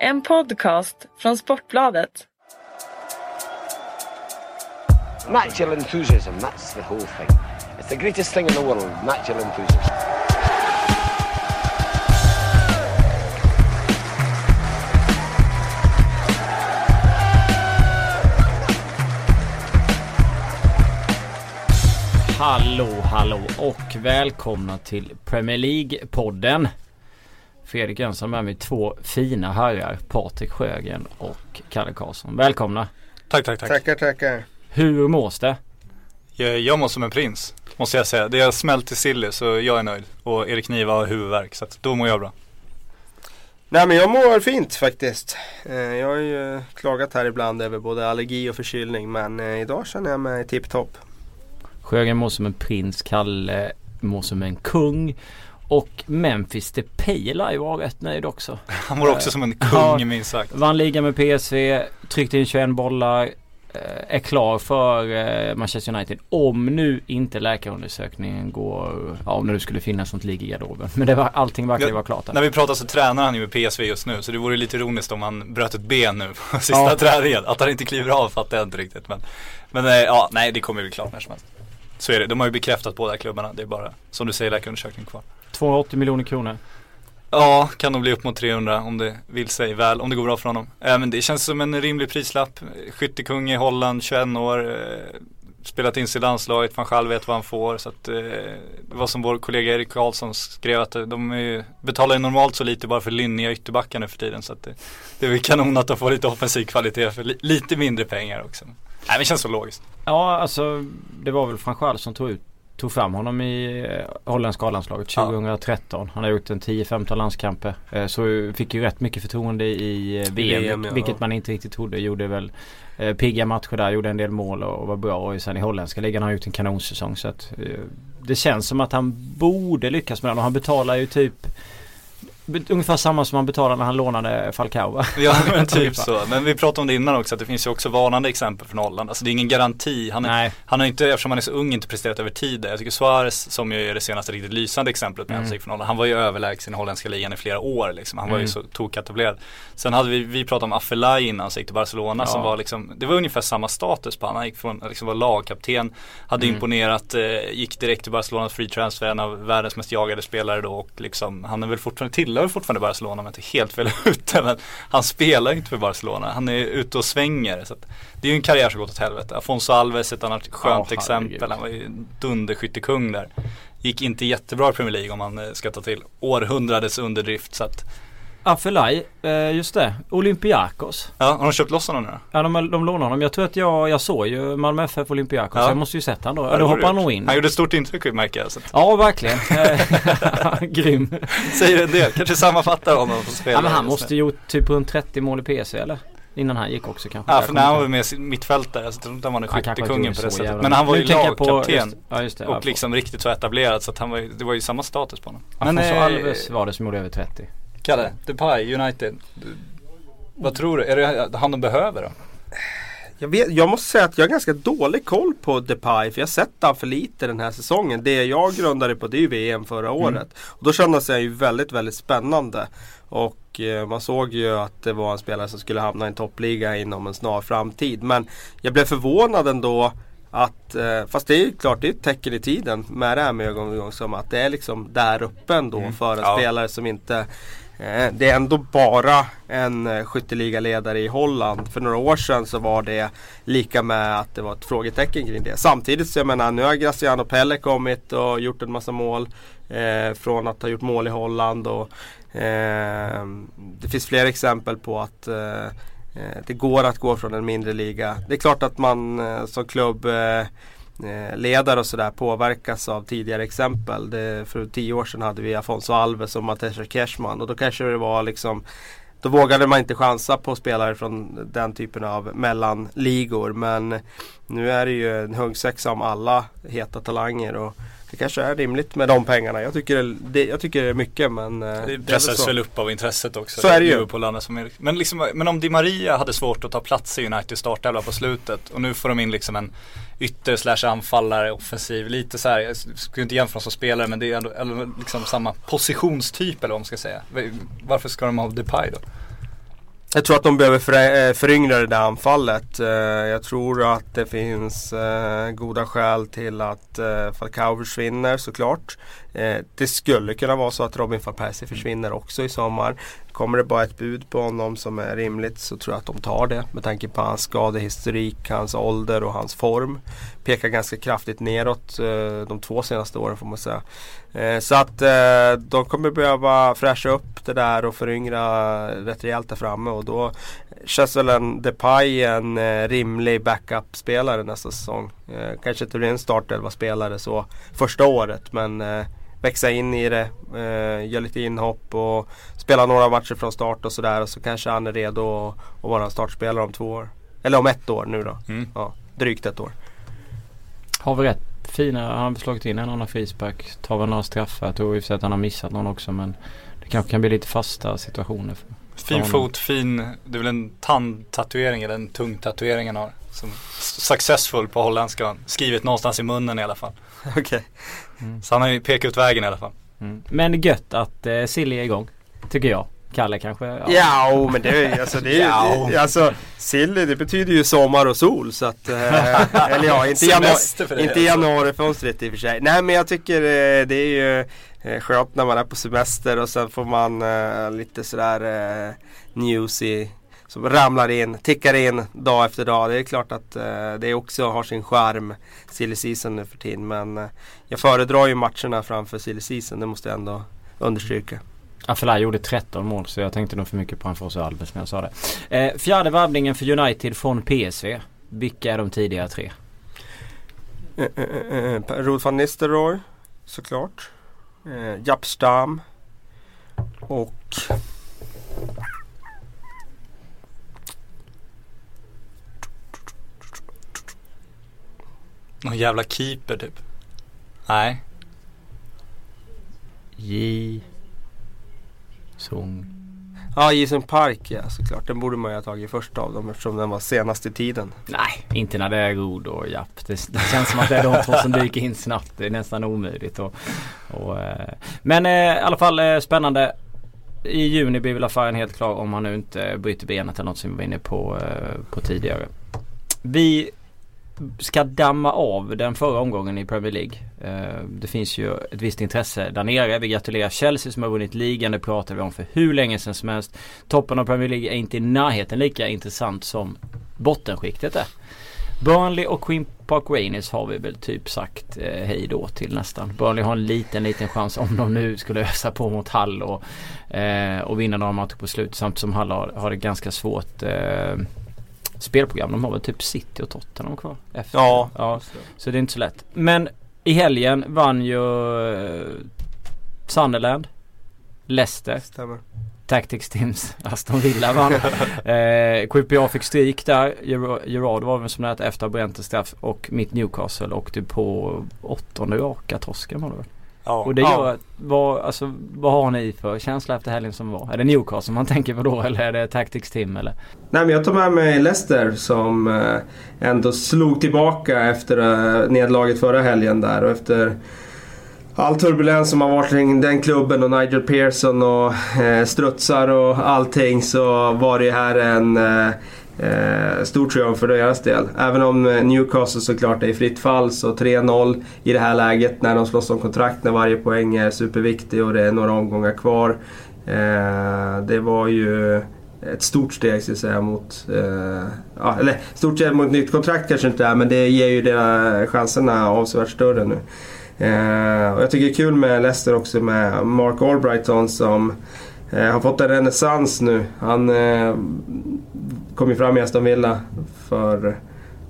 En podcast från Sportbladet. Natural enthusiasm, that's the whole thing. It's the greatest thing in the world, natural enthusiasm. Hallå, hallå och välkomna till Premier League-podden. Fredrik Jönsson med mig två fina herrar, Patrik Sjögren och Kalle Karlsson. Välkomna! Tack, tack, tack. Tackar, tackar. Hur mås det? Jag, jag mår som en prins, måste jag säga. Det har smält till silly så jag är nöjd. Och Erik Niva har huvudvärk så att då mår jag bra. Nej men jag mår fint faktiskt. Eh, Jag har ju klagat här ibland över både allergi och förkylning men eh, idag känner jag mig tipptopp. Sjögren mår som en prins, Kalle mår som en kung. Och Memphis Depay lär ju vara rätt nöjd också. Han mår också som en kung Ja. minst sagt. Vann ligan med PSV, tryckte in 21 bollar. eh, Är klar för eh, Manchester United om nu inte läkarundersökningen går, ja om det nu skulle finnas något ligg i garderoben. Men det var, allting verkar ju vara klart där. När vi pratar så tränar han ju med PSV just nu så det vore lite ironiskt om han bröt ett ben nu på sista Ja. träningen. Att han inte kliver av fattar jag inte riktigt. Men, men eh, ja, nej det kommer bli klart när som helst. Så är det. De har ju bekräftat båda klubbarna. Det är bara som du säger läkarundersökning kvar. 280 miljoner kronor. Ja, kan nog bli upp mot 300 om det vill sig väl, om det går bra för honom. Äh, men det känns som en rimlig prislapp. Skyttekung i Holland, 21 år. Eh, spelat in sig i landslaget, man själv vet vad han får. Så att, eh, det var som vår kollega Erik Karlsson skrev att de är ju, betalar ju normalt så lite bara för linniga ytterbackar nu för tiden. Så att det, det är väl kanon att de får lite offensiv kvalitet för li, lite mindre pengar också. Nej, men det känns så logiskt. Ja, alltså det var väl Franchal som tog ut Tog fram honom i eh, holländska A-landslaget Ja. 2013. Han har gjort en 10-15 landskamper. Eh, så fick ju rätt mycket förtroende i eh, VM. VM, ja. Vilket man inte riktigt trodde. Gjorde väl pigga matcher där. Gjorde en del mål och, var bra. Och sen i holländska ligan har han gjort en kanonsäsong. Så att, det känns som att han borde lyckas med det. Och han betalar ju typ Ungefär samma som han betalade när han lånade Falcao va? Ja men typ så. Men vi pratade om det innan också att det finns ju också varnande exempel från Holland. Alltså det är ingen garanti. Han är. Han har inte, eftersom han är så ung, inte presterat över tid. Jag tycker Suarez, som ju är det senaste riktigt lysande exemplet med Mm. gick från Holland. Han var ju överlägsen i holländska ligan i flera år liksom. Han var ju Mm. så toketablerad. Sen hade vi, vi pratade om Affelay innan, så gick till Barcelona Ja. som var liksom, det var ungefär samma status på honom. Han gick från, liksom var lagkapten, hade Mm. imponerat, eh, gick direkt till Barcelonas free transfer, en av världens mest jagade spelare då och liksom, han är väl fortfarande, tillhör fortfarande Barcelona om jag inte är helt fel ute men han spelar ju inte för Barcelona. Han är ute och svänger. Så det är ju en karriär som gått åt helvete. Afonso Alves ett annat skönt Ja, exempel. Han var ju dunderskyttekung där. Gick inte jättebra i Premier League om man eh, ska ta till århundradets underdrift. Så att, Afelaj, eh, just det. Olympiakos. ja, har de köpt loss honom nu? Ja de, de lånar honom. Jag tror att jag, jag såg ju Malmö FF Olympiakos. Ja. Jag måste ju sett han då. Ja, då du han nog in. Han gjorde ett stort intryck märker jag. Så Ja verkligen. Eh, Grym. säger en del, kanske sammanfattar honom som spelare. Ja, men han måste nu. gjort typ runt 30 mål i PC eller? Innan han gick också kanske. Ja för när han var med mittfältare så tror jag inte han var inte skyttekungen på det sättet. jävla Men han var ju lagkapten. Ja Och liksom riktigt så etablerad så att han var ju, det var ju samma status på honom. Afonso eh, Alves var det som gjorde över 30. Kalle, Depay, United. Vad tror du? Är det han de behöver då? Jag, vet, jag måste säga att jag har ganska dålig koll på Depay för jag har sett han för lite den här säsongen. Det jag grundade på det är ju VM förra året. Och då kändes han ju väldigt, väldigt spännande. Och eh, man såg ju att det var en spelare som skulle hamna i en toppliga inom en snar framtid. Men jag blev förvånad ändå att, eh, fast det är ju klart det är ett tecken i tiden med det här med som att det är liksom där uppe ändå för en Ja. spelare som inte Eh, det är ändå bara en eh, skytteligaledare i Holland. För några år sedan så var det lika med att det var ett frågetecken kring det. Samtidigt så jag menar nu har Graciano Pelle kommit och gjort en massa mål. Eh, från att ha gjort mål i Holland. Och, eh, det finns fler exempel på att eh, eh det går att gå från en mindre liga. Det är klart att man eh, som klubb eh, Eh, ledare och sådär påverkas av tidigare exempel. Det, för tio år sedan hade vi Afonso Alves och Matesha Cashman och då kanske det var liksom då vågade man inte chansa på spelare från den typen av mellanligor. Men nu är det ju en huggsexa om alla heta talanger. Och det kanske är rimligt med de pengarna. Jag tycker det, jag tycker det är mycket men eh, Det är väl upp av intresset också. Så är det ju. Som Men, liksom, men om Di Maria hade svårt att ta plats i United startelva på slutet och nu får de in liksom en ytter slash anfallare offensiv. Lite så här, jag skulle inte jämföra som spelare men det är ändå liksom samma positionstyp eller vad man ska säga. Varför ska de ha Depay då? Jag tror att de behöver för, eh, föryngra det där anfallet. Eh, jag tror att det finns eh, goda skäl till att Falcao försvinner såklart. Eh, det skulle kunna vara så att Robin van Persie försvinner också i sommar. Kommer det bara ett bud på honom som är rimligt så tror jag att de tar det med tanke på hans skadehistorik, hans ålder och hans form. Pekar ganska kraftigt neråt eh, de två senaste åren får man säga. Eh, så att eh, de kommer behöva fräscha upp det där och föryngra rätt rejält där framme och då känns väl en Depay en eh, rimlig backup-spelare nästa säsong. Eh, kanske inte blir en startelva-spelare så första året men växa in i det, eh, göra lite inhopp och spela några matcher från start och sådär. Och så kanske han är redo att, att vara startspelare om två år. Eller om ett år nu då. Mm. Ja, drygt ett år. Har vi rätt fina, han har slagit in en annan frispark. Tar väl några straffar. Jag tror i och för sig att han har missat någon också men det kanske kan bli lite fasta situationer. För, fin fot, fin, det är väl en tandtatuering eller en tung tatuering han har. Som successful på holländska. Skrivit någonstans i munnen i alla fall. Okej. Okay. Mm. Så han har ju pekat ut vägen i alla fall. Mm. Men gött att eh, Silly är igång. Tycker jag. Kalle kanske? Ja, ja men det är alltså, det är, det, alltså Silly det betyder ju sommar och sol så att eh, Eller ja, inte, januari, inte januarifönstret i och för sig. Nej men jag tycker eh, det är ju eh, skönt när man är på semester och sen får man eh, lite sådär eh, newsy som ramlar in, tickar in dag efter dag. Det är klart att eh, det också har sin charm, silly season nu för tiden. Men eh, jag föredrar ju matcherna framför silly season, det måste jag ändå understryka. Affelay gjorde 13 mål så jag tänkte nog för mycket på Anfors och Albers när jag sa det. Eh, fjärde värvningen för United från PSV. Vilka är de tidigare tre? Eh, eh, eh, eh Rod van Nistelrooy såklart. Eh, Japp Stam. Och Någon jävla keeper typ. Nej. J. Song. Ja, Jason Park ja såklart. Den borde man ju ha tagit först av dem eftersom den var senast i tiden. Nej, inte när det är god och Japp. Det, det känns som att det är de två som dyker in snabbt. Det är nästan omöjligt. Och, och eh. Men eh, i alla fall eh, spännande. I juni blir väl affären helt klar om han nu inte bryter benet eller något som vi var inne på, på tidigare. Vi ska damma av den förra omgången i Premier League. Eh, det finns ju ett visst intresse där nere. Vi gratulerar Chelsea som har vunnit ligan. Det pratade vi om för hur länge sedan som helst. Toppen av Premier League är inte i närheten lika intressant som bottenskiktet är. Burnley och Queen Park Rangers har vi väl typ sagt eh, hej då till nästan. Burnley har en liten liten chans om de nu skulle ösa på mot Hall och, eh, och vinna några matcher på slut. Samt som Hall har, har det ganska svårt eh, spelprogram. De har väl typ City och Tottenham kvar. Efter. Ja. ja. Så det är inte så lätt. Men i helgen vann ju uh, Sunderland. Leicester. Stämmer. Tactics Teams Aston Villa vann. eh, QPA fick stryk där. Gerard var väl som det efter att ha bränt en straff. Och mitt Newcastle åkte på åttonde raka torsken var det väl. Ja, och det gör ja. vad, alltså, vad har ni för känsla efter helgen som var? Är det Newcastle man tänker på då eller är det Tactics Team eller? Nej men jag tar med mig Leicester som eh, ändå slog tillbaka efter eh, nedlaget förra helgen där och efter all turbulens som har varit kring den klubben och Nigel Pearson och eh, strutsar och allting så var det här en eh, Eh, stor triumf för deras del. Även om eh, Newcastle såklart är i fritt fall så 3-0 i det här läget när de slåss om kontrakt när varje poäng är superviktig och det är några omgångar kvar. Eh, det var ju ett stort steg ska jag säga mot, eh, ja, eller stort steg mot nytt kontrakt kanske inte är men det ger ju deras chanserna avsevärt större nu. Eh, och jag tycker det är kul med Leicester också med Mark Albrighton som eh, har fått en renässans nu. Han eh, kom ju fram i Aston Villa för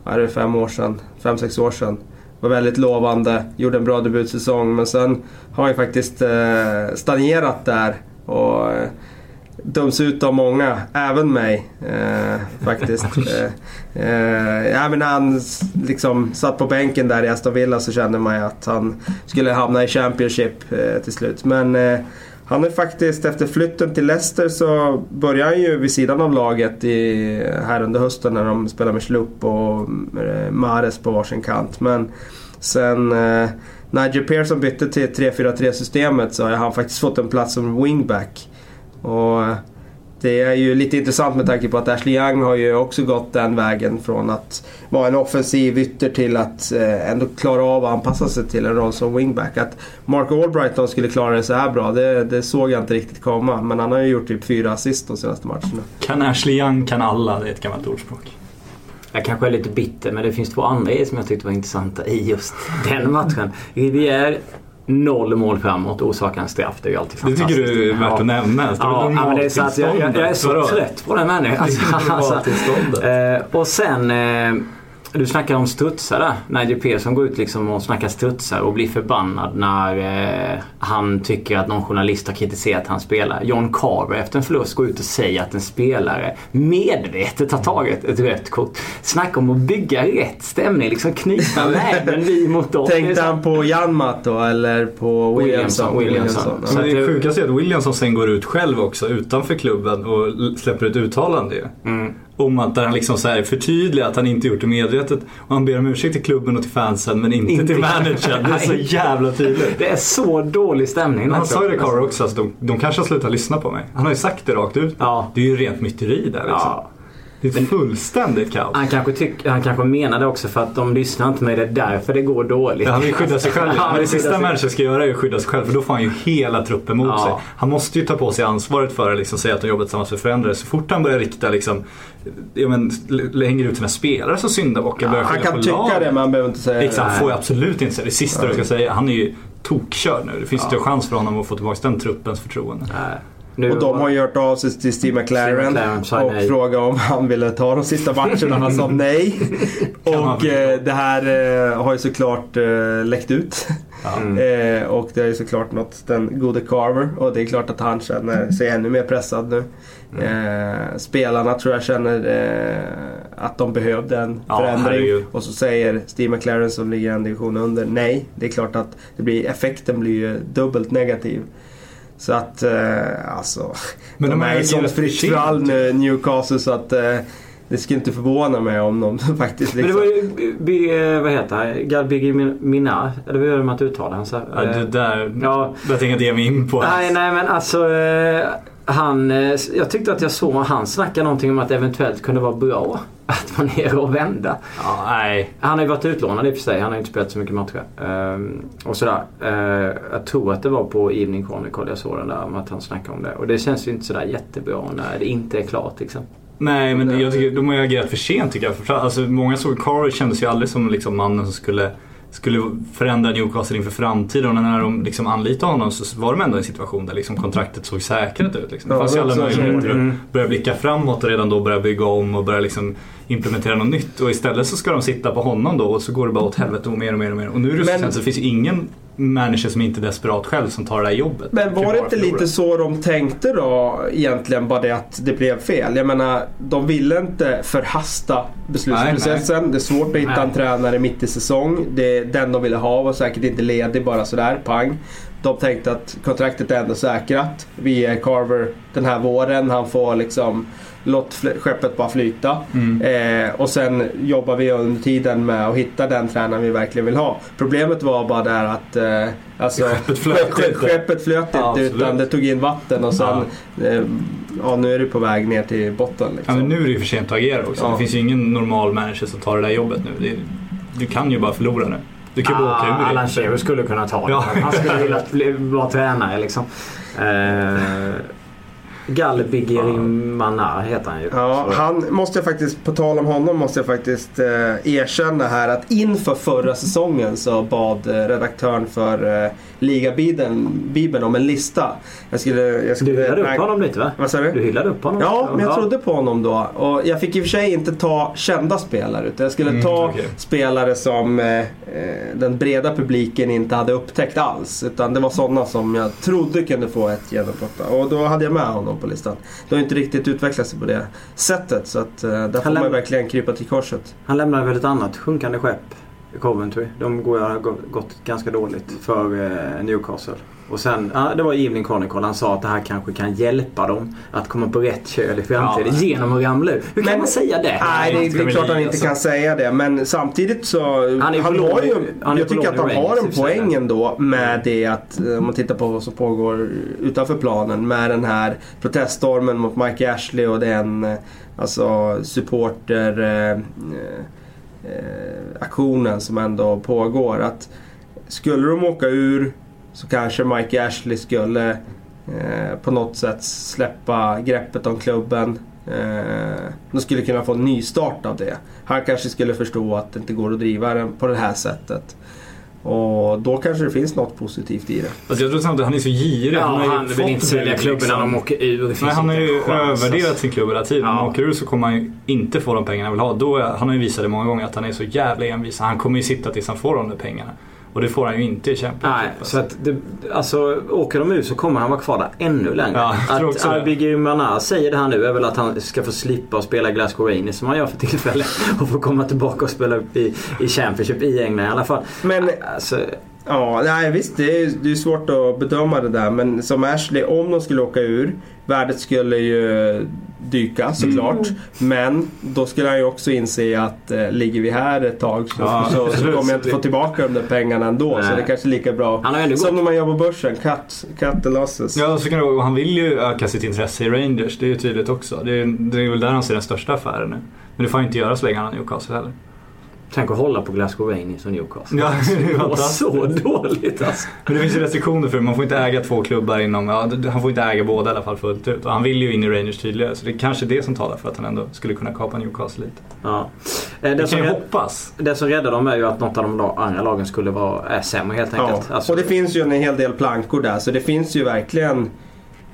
är det fem år sedan, fem, sex år sedan. Var väldigt lovande, gjorde en bra debutsäsong men sen har han ju faktiskt eh, stagnerat där. Och eh, döms ut av många, även mig eh, faktiskt. eh, eh, ja, men när han liksom satt på bänken där i Aston Villa så kände man ju att han skulle hamna i Championship eh, till slut. Men han är faktiskt, efter flytten till Leicester så började han ju vid sidan av laget i, här under hösten när de spelade med Schlupp och eh, Mares på varsin kant. Men sen eh, Nigel Pearson bytte till 3-4-3 systemet så har han faktiskt fått en plats som wingback. Och eh, det är ju lite intressant med tanke på att Ashley Young har ju också gått den vägen från att vara en offensiv ytter till att eh, ändå klara av att anpassa sig till en roll som wingback. Att Mark Albrighton skulle klara det så här bra, det, det såg jag inte riktigt komma. Men han har ju gjort typ fyra assist de senaste matcherna. Kan Ashley Young kan alla, det är ett gammalt ordspråk. Jag kanske är lite bitter men det finns två andra grejer som jag tyckte var intressanta i just den matchen. Rivière Noll mål framåt orsakar en straff. Det är ju alltid Det fantastiskt. tycker du är värt att nämna. Det Ja, ja, men det är så att jag, jag, jag är så Vadå? trött på den människan. Alltså, alltså, eh, och sen, eh, du snackar om strutsar där. Nigel Pearson går ut liksom och snackar strutsar och blir förbannad när eh, han tycker att någon journalist har kritiserat hans spelare. John Carver efter en förlust går ut och säger att en spelare medvetet har tagit ett rött kort. Snacka om att bygga rätt stämning. Liksom knyta näven vi mot dem. Är Tänkte han på Janmat då eller på Williamson? Williamson, Williamson. Att det det- sjukaste är att Williamson sen går ut själv också utanför klubben och släpper ett uttalande ju. Mm. Om att där han liksom så här förtydligar att han inte gjort det medvetet. Och han ber om ursäkt till klubben och till fansen men inte, Inte- till managern. Det är så jävla tydligt. Det är så dålig stämning. Men han sa ju det Carver också, alltså, de, de kanske har slutat lyssna på mig. Han har ju sagt det rakt ut. Ja. Det är ju rent myteri där liksom. Ja. Det är fullständigt kaos. Han kanske, tyck, han kanske menar det också för att de lyssnar inte med det är därför det går dåligt. Ja, han vill skydda sig själv. Ja, Men han det sista sig. människan ska göra är att skydda sig själv för då får han ju hela truppen mot Ja. sig. Han måste ju ta på sig ansvaret för att liksom säga att de jobbar tillsammans för förändrare. Så fort han börjar rikta liksom, ja, men, l- hänger ut sina spelare som syndabockar. börjar Han kan på tycka laget. det men han behöver inte säga Exakt, han det. får ju absolut inte säga det. sista du ska säga. Han är ju tokkörd nu. Det finns inte en chans för honom att få tillbaka den truppens förtroende. Nej. Nu, Och de har ju hört av sig till Steve McLaren, McLaren och nej. frågat om han ville ta de sista matcherna. Han sa nej. Och eh, det här eh, har ju såklart eh, läckt ut. Mm. och det har ju såklart nått den gode Carver. Och det är klart att han känner sig ännu mer pressad nu. Mm. Spelarna tror jag känner att de behövde en Ja, förändring. Och så säger Steve McLaren som ligger en division under nej. Det är klart att det blir, effekten blir ju dubbelt negativ. Så att eh, alltså. Men de, de är i sånt fritt fall nu Newcastle så att eh, det skulle inte förvåna mig om de faktiskt Men det liksom... var ju, Bi- vad heter han? Galbigi Minar? Eller hur gör man att uttala hans? Ja, det där, Ja. det tänker jag inte ge mig in på. Nej, nej men alltså. Eh, han, eh, jag tyckte att jag såg han snacka någonting om att det eventuellt kunde vara bra att vara nere och vända. Ja, nej. Han har ju varit utlånad i och för sig. Han har ju inte spelat så mycket matcher. Ehm, och sådär. Uh, jag tror att det var på Evening Chronicle jag såg den där om att han snackade om det. Och det känns ju inte sådär jättebra när det inte är klart liksom. Nej, men jag tycker, de har ju agerat för sent tycker jag. För, alltså, många såg Carver kändes ju aldrig som liksom, mannen som skulle, skulle förändra Newcastle inför framtiden. Och när de liksom anlitade honom så var de ändå i en situation där liksom, kontraktet såg säkrat ut. Liksom. Det fanns ju alla möjligheter Mm. att börja blicka framåt och redan då börja bygga om och börja liksom, implementera något nytt. Och istället så ska de sitta på honom då och så går det bara åt helvete och mer och mer och mer. Och nu är det Men- så finns ju ingen manager som inte är desperat själv som tar det här jobbet. Men var det inte lite så de tänkte då egentligen? Bara det att det blev fel. Jag menar, de ville inte förhasta beslutsprocessen. Det är svårt att hitta Nej. en tränare mitt i säsong. Det, den de ville ha var säkert inte ledig bara sådär, pang. De tänkte att kontraktet är ändå säkrat. Vi är Carver den här våren. Han får liksom låt skeppet bara flyta. Mm. Eh, och sen jobbar vi under tiden med att hitta den tränaren vi verkligen vill ha. Problemet var bara där att eh, alltså, Skeppet flöt inte. skeppet flöt inte Ja, utan det tog in vatten och sen eh, ja, nu är det på väg ner till botten. Ja, Liksom. men nu är det ju för sent att agera också. Ja. Det finns ju ingen normal manager som tar det där jobbet nu. Det, du kan ju bara förlora nu. Du kan ju bara åka ur Ah, Alan det. Shearer skulle kunna ta det. Ja. Han skulle vilja vara tränare liksom. Galbigerimanar heter han ju. Ja, han måste jag faktiskt, på tal om honom, måste jag faktiskt eh, erkänna här att inför förra säsongen så bad eh, redaktören för eh, Ligabibeln Bibeln om en lista. Jag skulle... Jag skulle Du hyllade upp honom lite va? Vad sa du? Du hyllade upp honom? Ja, men jag trodde på honom då. Och jag fick i och för sig inte ta kända spelare. Utan jag skulle Mm, ta okej. spelare som eh, eh, den breda publiken inte hade upptäckt alls. Utan det var sådana som jag trodde kunde få ett genombrott. Och då hade jag med honom på listan. Det har inte riktigt utvecklat sig på det sättet. Så att, eh, där får Han man läm- verkligen krypa till korset. Han lämnade väl ett annat sjunkande skepp Coventry. De har gått ganska dåligt för eh, Newcastle. Och sen, ja, det var Evening Chronicle. Han sa att det här kanske kan hjälpa dem att komma på rätt köl i framtiden Ja. genom att ramla ur. Hur kan Men- man säga det? Nej, det, det är klart han inte kan säga det. Men samtidigt så... Han är på har ju, han är jag på tycker att han har en poäng ändå med det att eh, om man tittar på vad som pågår utanför planen med den här proteststormen mot Mike Ashley och den eh, alltså supporter eh, eh, aktionen som ändå pågår. Att skulle de åka ur så kanske Mike Ashley skulle eh, på något sätt släppa greppet om klubben. Eh, de skulle kunna få en nystart av det. Han kanske skulle förstå att det inte går att driva den på det här sättet. Och då kanske det finns något positivt i det. Alltså jag tror samtidigt att han är så girig. Ja, har ju han vill fått inte sälja klubben när de liksom. åker ur. Nej, han har ju övervärderat alltså. sin klubb hela tiden. Om Ja. han åker ur så kommer han ju inte få de pengarna han vill ha. Då är, han har ju visat det många gånger att han är så jävla envis. Han kommer ju sitta tills han får de där pengarna. Och det får han ju inte i Champions Nej, League. så att det, alltså åker de ut så kommer han vara kvar där ännu längre. Ja, jag tror att. Arbi Mana säger det här nu är väl att han ska få slippa att spela Glasgow Rangers som han gör för tillfället. Och få komma tillbaka och spela upp i, i Championship i England i alla fall. Men Alltså, Ja, nej visst det är, det är svårt att bedöma det där. Men som Ashley, om de skulle åka ur. Värdet skulle ju dyka såklart. Men då skulle han ju också inse att eh, ligger vi här ett tag så, Ja, så, så absolut. kommer jag inte få tillbaka de där pengarna ändå. Så Nej. det är kanske är lika bra. Han har ändå Som gått- när man gör på börsen. Cut, cut the losses. Ja, så kan det Han vill ju öka sitt intresse i Rangers. Det är ju tydligt också. Det är, det är väl där han ser den största affären nu. Men det får han inte göra så länge han har Newcastle heller. Tänk att hålla på Glasgow Rangers och Newcastle. Ja, det är var så dåligt alltså. Men det finns ju restriktioner för det. Man får inte äga två klubbar inom... Ja, han får inte äga båda i alla fall fullt ut. Och han vill ju in i Rangers tydligare. Så det är kanske det som talar för att han ändå skulle kunna kapa Newcastle lite. Ja. Eh, Det Det, som kan ju hoppas. det som räddar dem är ju att något av de andra lagen skulle vara är sämre helt Ja. enkelt. Alltså, Och det finns ju en hel del plankor där. Så det finns ju verkligen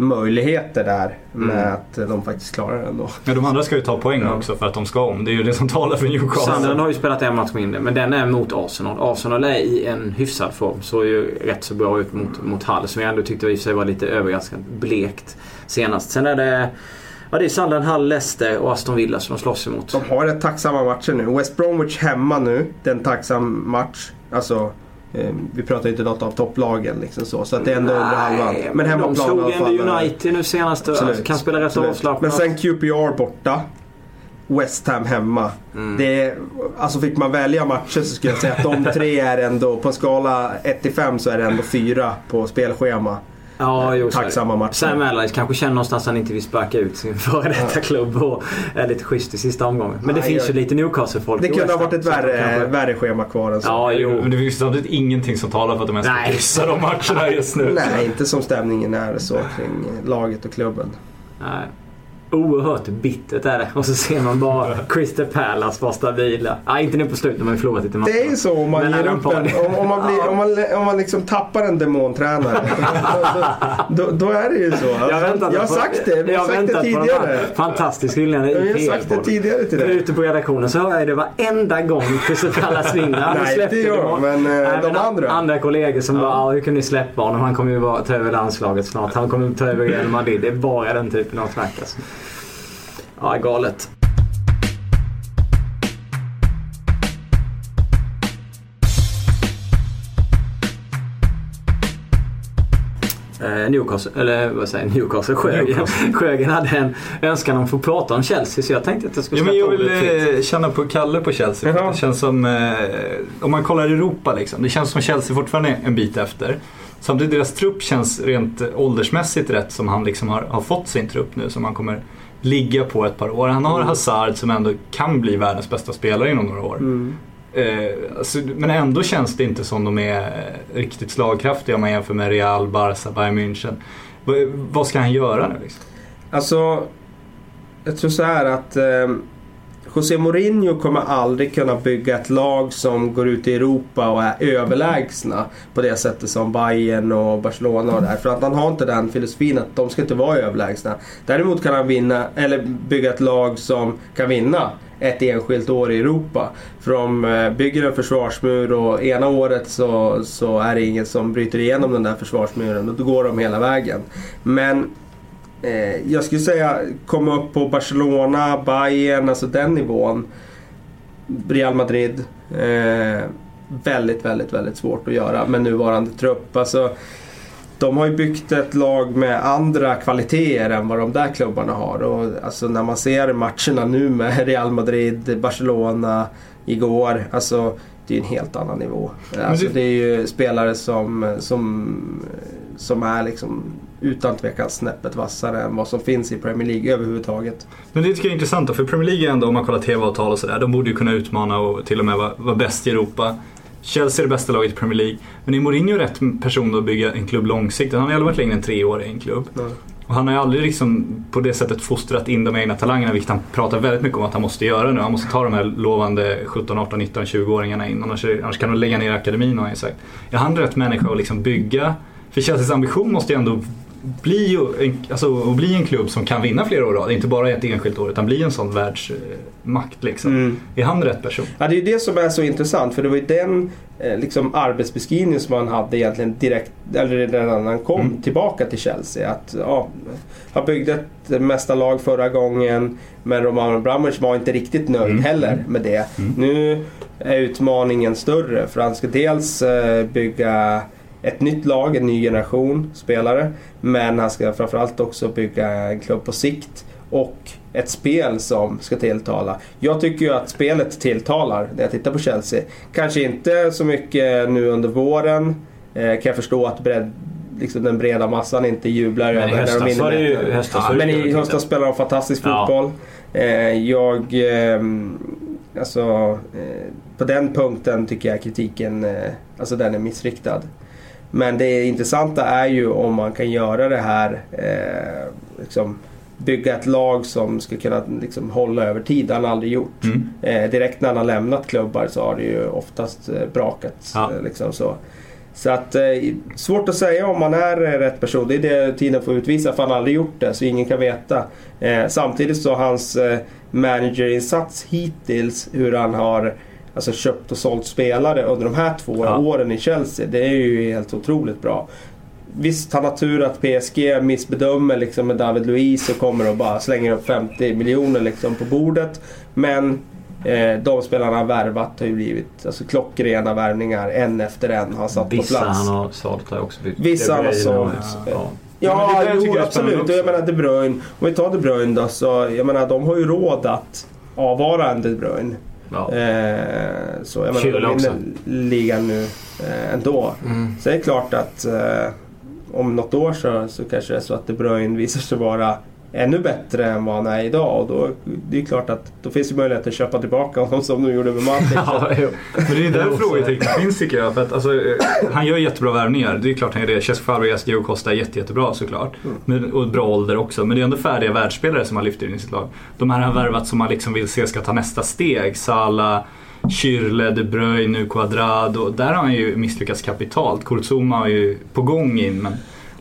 möjligheter där. Med Mm. att de faktiskt klarar det ändå. Men de andra ska ju ta poäng Ja. också för att de ska om. Det är ju det som talar för Newcastle. Sunderland har ju spelat en match mindre men den är mot Arsenal. Arsenal är i en hyfsad form. Såg ju rätt så bra ut mot, mot Hull som jag ändå tyckte i sig var lite överraskande blekt senast. Sen är det Ja det är Sunderland, Hull, Leicester och Aston Villa som de slåss emot. De har rätt tacksamma matcher nu. West Bromwich hemma nu. Det är en tacksam match. Alltså, vi pratar inte något av topplagen liksom så. Så att det är ändå under halvan. Men de hemmaplan i slog ändå eh, United nu senast. och absolut, kan spela rätt avslappnat. Men sen QPR borta. West Ham hemma. Mm. Det alltså fick man välja matcher så skulle jag säga att de tre är ändå, på en skala 1-5 så är det ändå fyra på spelschema. Ja, jo, det. Tacksamma matcher. Sam Allardyce kanske känner någonstans att han inte vill sparka ut sin före detta klubb och är lite schysst i sista omgången. Men det Nej, finns jag- ju lite Newcastle-folk Det kunde ha varit ett värre, kanske- värre schema kvar än så. Ja, jo. Men det finns samtidigt ingenting som talar för att de ens ska kryssa de matcherna just nu. Nej, inte som stämningen är så kring laget och klubben. Nej. Oerhört bittert är det. Och så ser man bara Crystal Palace vara stabila. Ja, inte nu på slutet, de har ju förlorat lite matcher. Det är ju så om man Men ger upp en, om, om, man blir, om, man, om man liksom tappar en demontränare. då, då, då är det ju så. Väntade jag har på- sagt det, vi jag har sagt det tidigare. hyllningarna Vi i har sagt det tidigare till dig. Ute på redaktionen så hör jag det varenda gång Crystal Palace vinner. Nej, släppte inte jag, men, eh, Nej, de andra. Andra kollegor som bara, ja hur kunde ni släppa honom? Han kommer ju vara, ta över landslaget snart. Han kommer ta över Real Madrid. Det är bara den typen av snack alltså. Ja, galet. Eh, Newcastle, eller vad säger Newcastle, Sjögren. Sjögren hade en önskan om att få prata om Chelsea så jag tänkte att jag skulle Ja, men jag vill eh, känna på Kalle på Chelsea. Jaha. Det känns som, eh, om man kollar Europa liksom, det känns som Chelsea fortfarande är en bit efter. Samtidigt deras trupp känns rent åldersmässigt rätt som han liksom har, har fått sin trupp nu som han kommer ligga på ett par år. Han har Hazard som ändå kan bli världens bästa spelare inom några år. Mm. Eh, alltså, men ändå känns det inte som de är eh, riktigt slagkraftiga om man jämför med Real, Barca, Bayern München. Va, vad ska han göra nu liksom? Alltså, jag tror så här att eh, José Mourinho kommer aldrig kunna bygga ett lag som går ut i Europa och är överlägsna på det sättet som Bayern och Barcelona och där. För att han har inte den filosofin att de ska inte vara överlägsna. Däremot kan han vinna, eller bygga ett lag som kan vinna ett enskilt år i Europa. För de eh, bygger en försvarsmur och ena året så, så är det ingen som bryter igenom den där försvarsmuren och då går de hela vägen. Men eh, jag skulle säga komma upp på Barcelona, Bayern, alltså den nivån. Real Madrid. Eh, väldigt, väldigt, väldigt svårt att göra med nuvarande trupp. Alltså, de har ju byggt ett lag med andra kvaliteter än vad de där klubbarna har. Och alltså när man ser matcherna nu med Real Madrid, Barcelona igår. Alltså det är en helt annan nivå. Alltså, det... det är ju spelare som, som, som är liksom utan tvekan snäppet vassare än vad som finns i Premier League överhuvudtaget. Men det tycker jag är intressant då, för Premier League är ändå, om man kollar TV-avtal och sådär, de borde ju kunna utmana och till och med vara, vara bäst i Europa. Chelsea är det bästa laget i Premier League. Men är Mourinho rätt person att bygga en klubb långsiktigt? Han har ju aldrig varit längre än tre år i en klubb. Mm. Och han har ju aldrig liksom på det sättet fostrat in de egna talangerna, vilket han pratar väldigt mycket om att han måste göra nu. Han måste ta de här lovande 17, 18, 19, 20-åringarna in. Annars, annars kan de lägga ner akademin har han sagt. Är han rätt människa att liksom bygga? För Chelseas ambition måste ju ändå bli, en, alltså, att bli en klubb som kan vinna flera år rad. Inte bara ett enskilt år utan bli en sån världsmakt. Liksom. Mm. Är han rätt person? Ja, det är ju det som är så intressant. För det var ju den eh, liksom, arbetsbeskrivningen som han hade egentligen direkt, eller redan när han kom mm. tillbaka till Chelsea. Att ja, han byggde ett mästarlag förra gången men Roman Abramovic var inte riktigt nöjd mm. heller med det. Mm. Nu är utmaningen större för han ska dels eh, bygga ett nytt lag, en ny generation spelare. Men han ska framförallt också bygga en klubb på sikt. Och ett spel som ska tilltala. Jag tycker ju att spelet tilltalar när jag tittar på Chelsea. Kanske inte så mycket nu under våren. Eh, kan jag förstå att bredd, liksom den breda massan inte jublar men över när de vinner. Ju, höstas ja, men i höstas spelade de fantastisk fotboll. Eh, jag... Eh, alltså, eh, på den punkten tycker jag kritiken eh, alltså den är missriktad. Men det intressanta är ju om man kan göra det här eh, liksom, bygga ett lag som ska kunna liksom, hålla över tid. Det har han aldrig gjort. Mm. Eh, direkt när han har lämnat klubbar så har det ju oftast eh, brakat. Ja. Eh, liksom så. så att eh, svårt att säga om man är rätt person. Det är det tiden får utvisa för han har aldrig gjort det så ingen kan veta. Samtidigt så hans eh, managerinsats hittills hur han har alltså köpt och sålt spelare under de här två ja. åren i Chelsea. Det är ju helt otroligt bra. Visst, han har tur att PSG missbedömer liksom med David Luiz och kommer och bara slänger upp 50 miljoner liksom på bordet. Men eh, de spelarna han värvat har ju blivit alltså, klockrena värvningar en efter en har satt Vissa på plats. Vissa han har sålt har också blivit Vissa han har sålt. Ja, ja. ja jo, absolut. Jag menar De Bruyne. Om vi tar De Bruyne då så jag menar de har ju råd att avvara en De Bruyne. Ja. Eh, så jag menar, de vinner ligan nu eh, ändå. Mm. Så det är klart att eh, om något år så, så kanske det är så att De Bruyne visar sig vara ännu bättre än vad han är idag. Och då, det är klart att då finns det möjlighet att köpa tillbaka honom som de gjorde med Matic. ja, Men det är där frågetecknet finns tycker jag. För att, alltså, eh, han gör jättebra värvningar. Det är klart han gör det. Fabregas, Diego Costa är jätte, jättebra såklart. Mm. Men, och bra ålder också. Men det är ändå färdiga världsspelare som han lyfter in i sitt lag. De här har värvat som man liksom vill se ska ta nästa steg. Salah, Kyrle, De Bruyne, nu Quadrado. Där har han ju misslyckats kapitalt. Kurzuma är ju på gång in. Men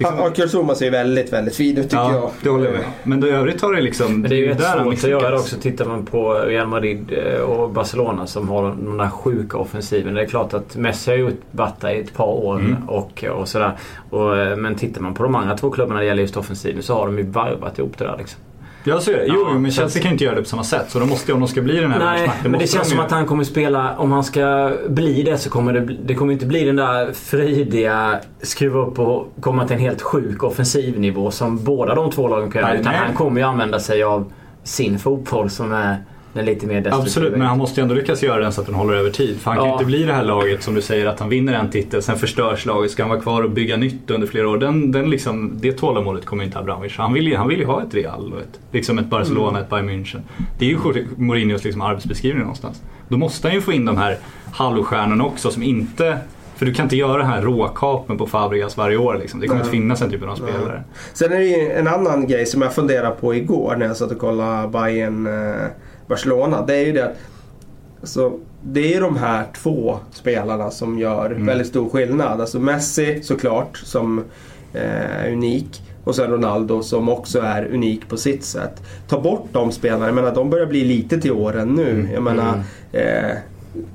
Liksom... Ja, Kurzuma ser väldigt, väldigt fin ut tycker ja, jag. det håller jag med. Men då i övrigt har det liksom... Men det är ju rätt svårt att göra också. Tittar man på Real Madrid eh, och Barcelona som har den där sjuka offensiven. Det är klart att Messi har gjort Batta i ett par år mm. och, och sådär. Och, eh, men tittar man på de andra två klubbarna när det gäller just offensiven så har de ju varvat ihop det där liksom. Jag ser det. Jo, ja, men Chelsea kan ju inte göra det på samma sätt. Så de måste, om de ska bli den här Nej, men det känns som att han kommer spela, om han ska bli det så kommer det, det kommer inte bli den där fridiga, skruva upp och komma till en helt sjuk offensivnivå som båda de två lagen kan göra. Utan nej. han kommer ju använda sig av sin fotboll som är den lite mer Absolut, men han måste ju ändå lyckas göra den så att den håller över tid. För han ja. kan ju inte bli det här laget som du säger att han vinner en titel, sen förstörs laget. Ska han vara kvar och bygga nytt under flera år? Den, den liksom, det tålamodet kommer inte Abramovic. Han vill ju, han vill ju ha ett Real, ett, liksom ett Barcelona, mm. ett Bayern München. Det är ju Mourinhos liksom arbetsbeskrivning någonstans. Då måste han ju få in de här halvstjärnorna också som inte för du kan inte göra den här råkapen på Fabregas varje år. Liksom. Det kommer inte finnas en typ av spelare. Sen är det ju en annan grej som jag funderade på igår när jag satt och kollade Bayern eh, Barcelona. Det är ju det att alltså, det är de här två spelarna som gör mm. väldigt stor skillnad. Alltså Messi såklart som eh, är unik. Och sen Ronaldo som också är unik på sitt sätt. Ta bort de spelarna, jag menar de börjar bli lite till åren nu. Mm. Jag menar, mm. eh,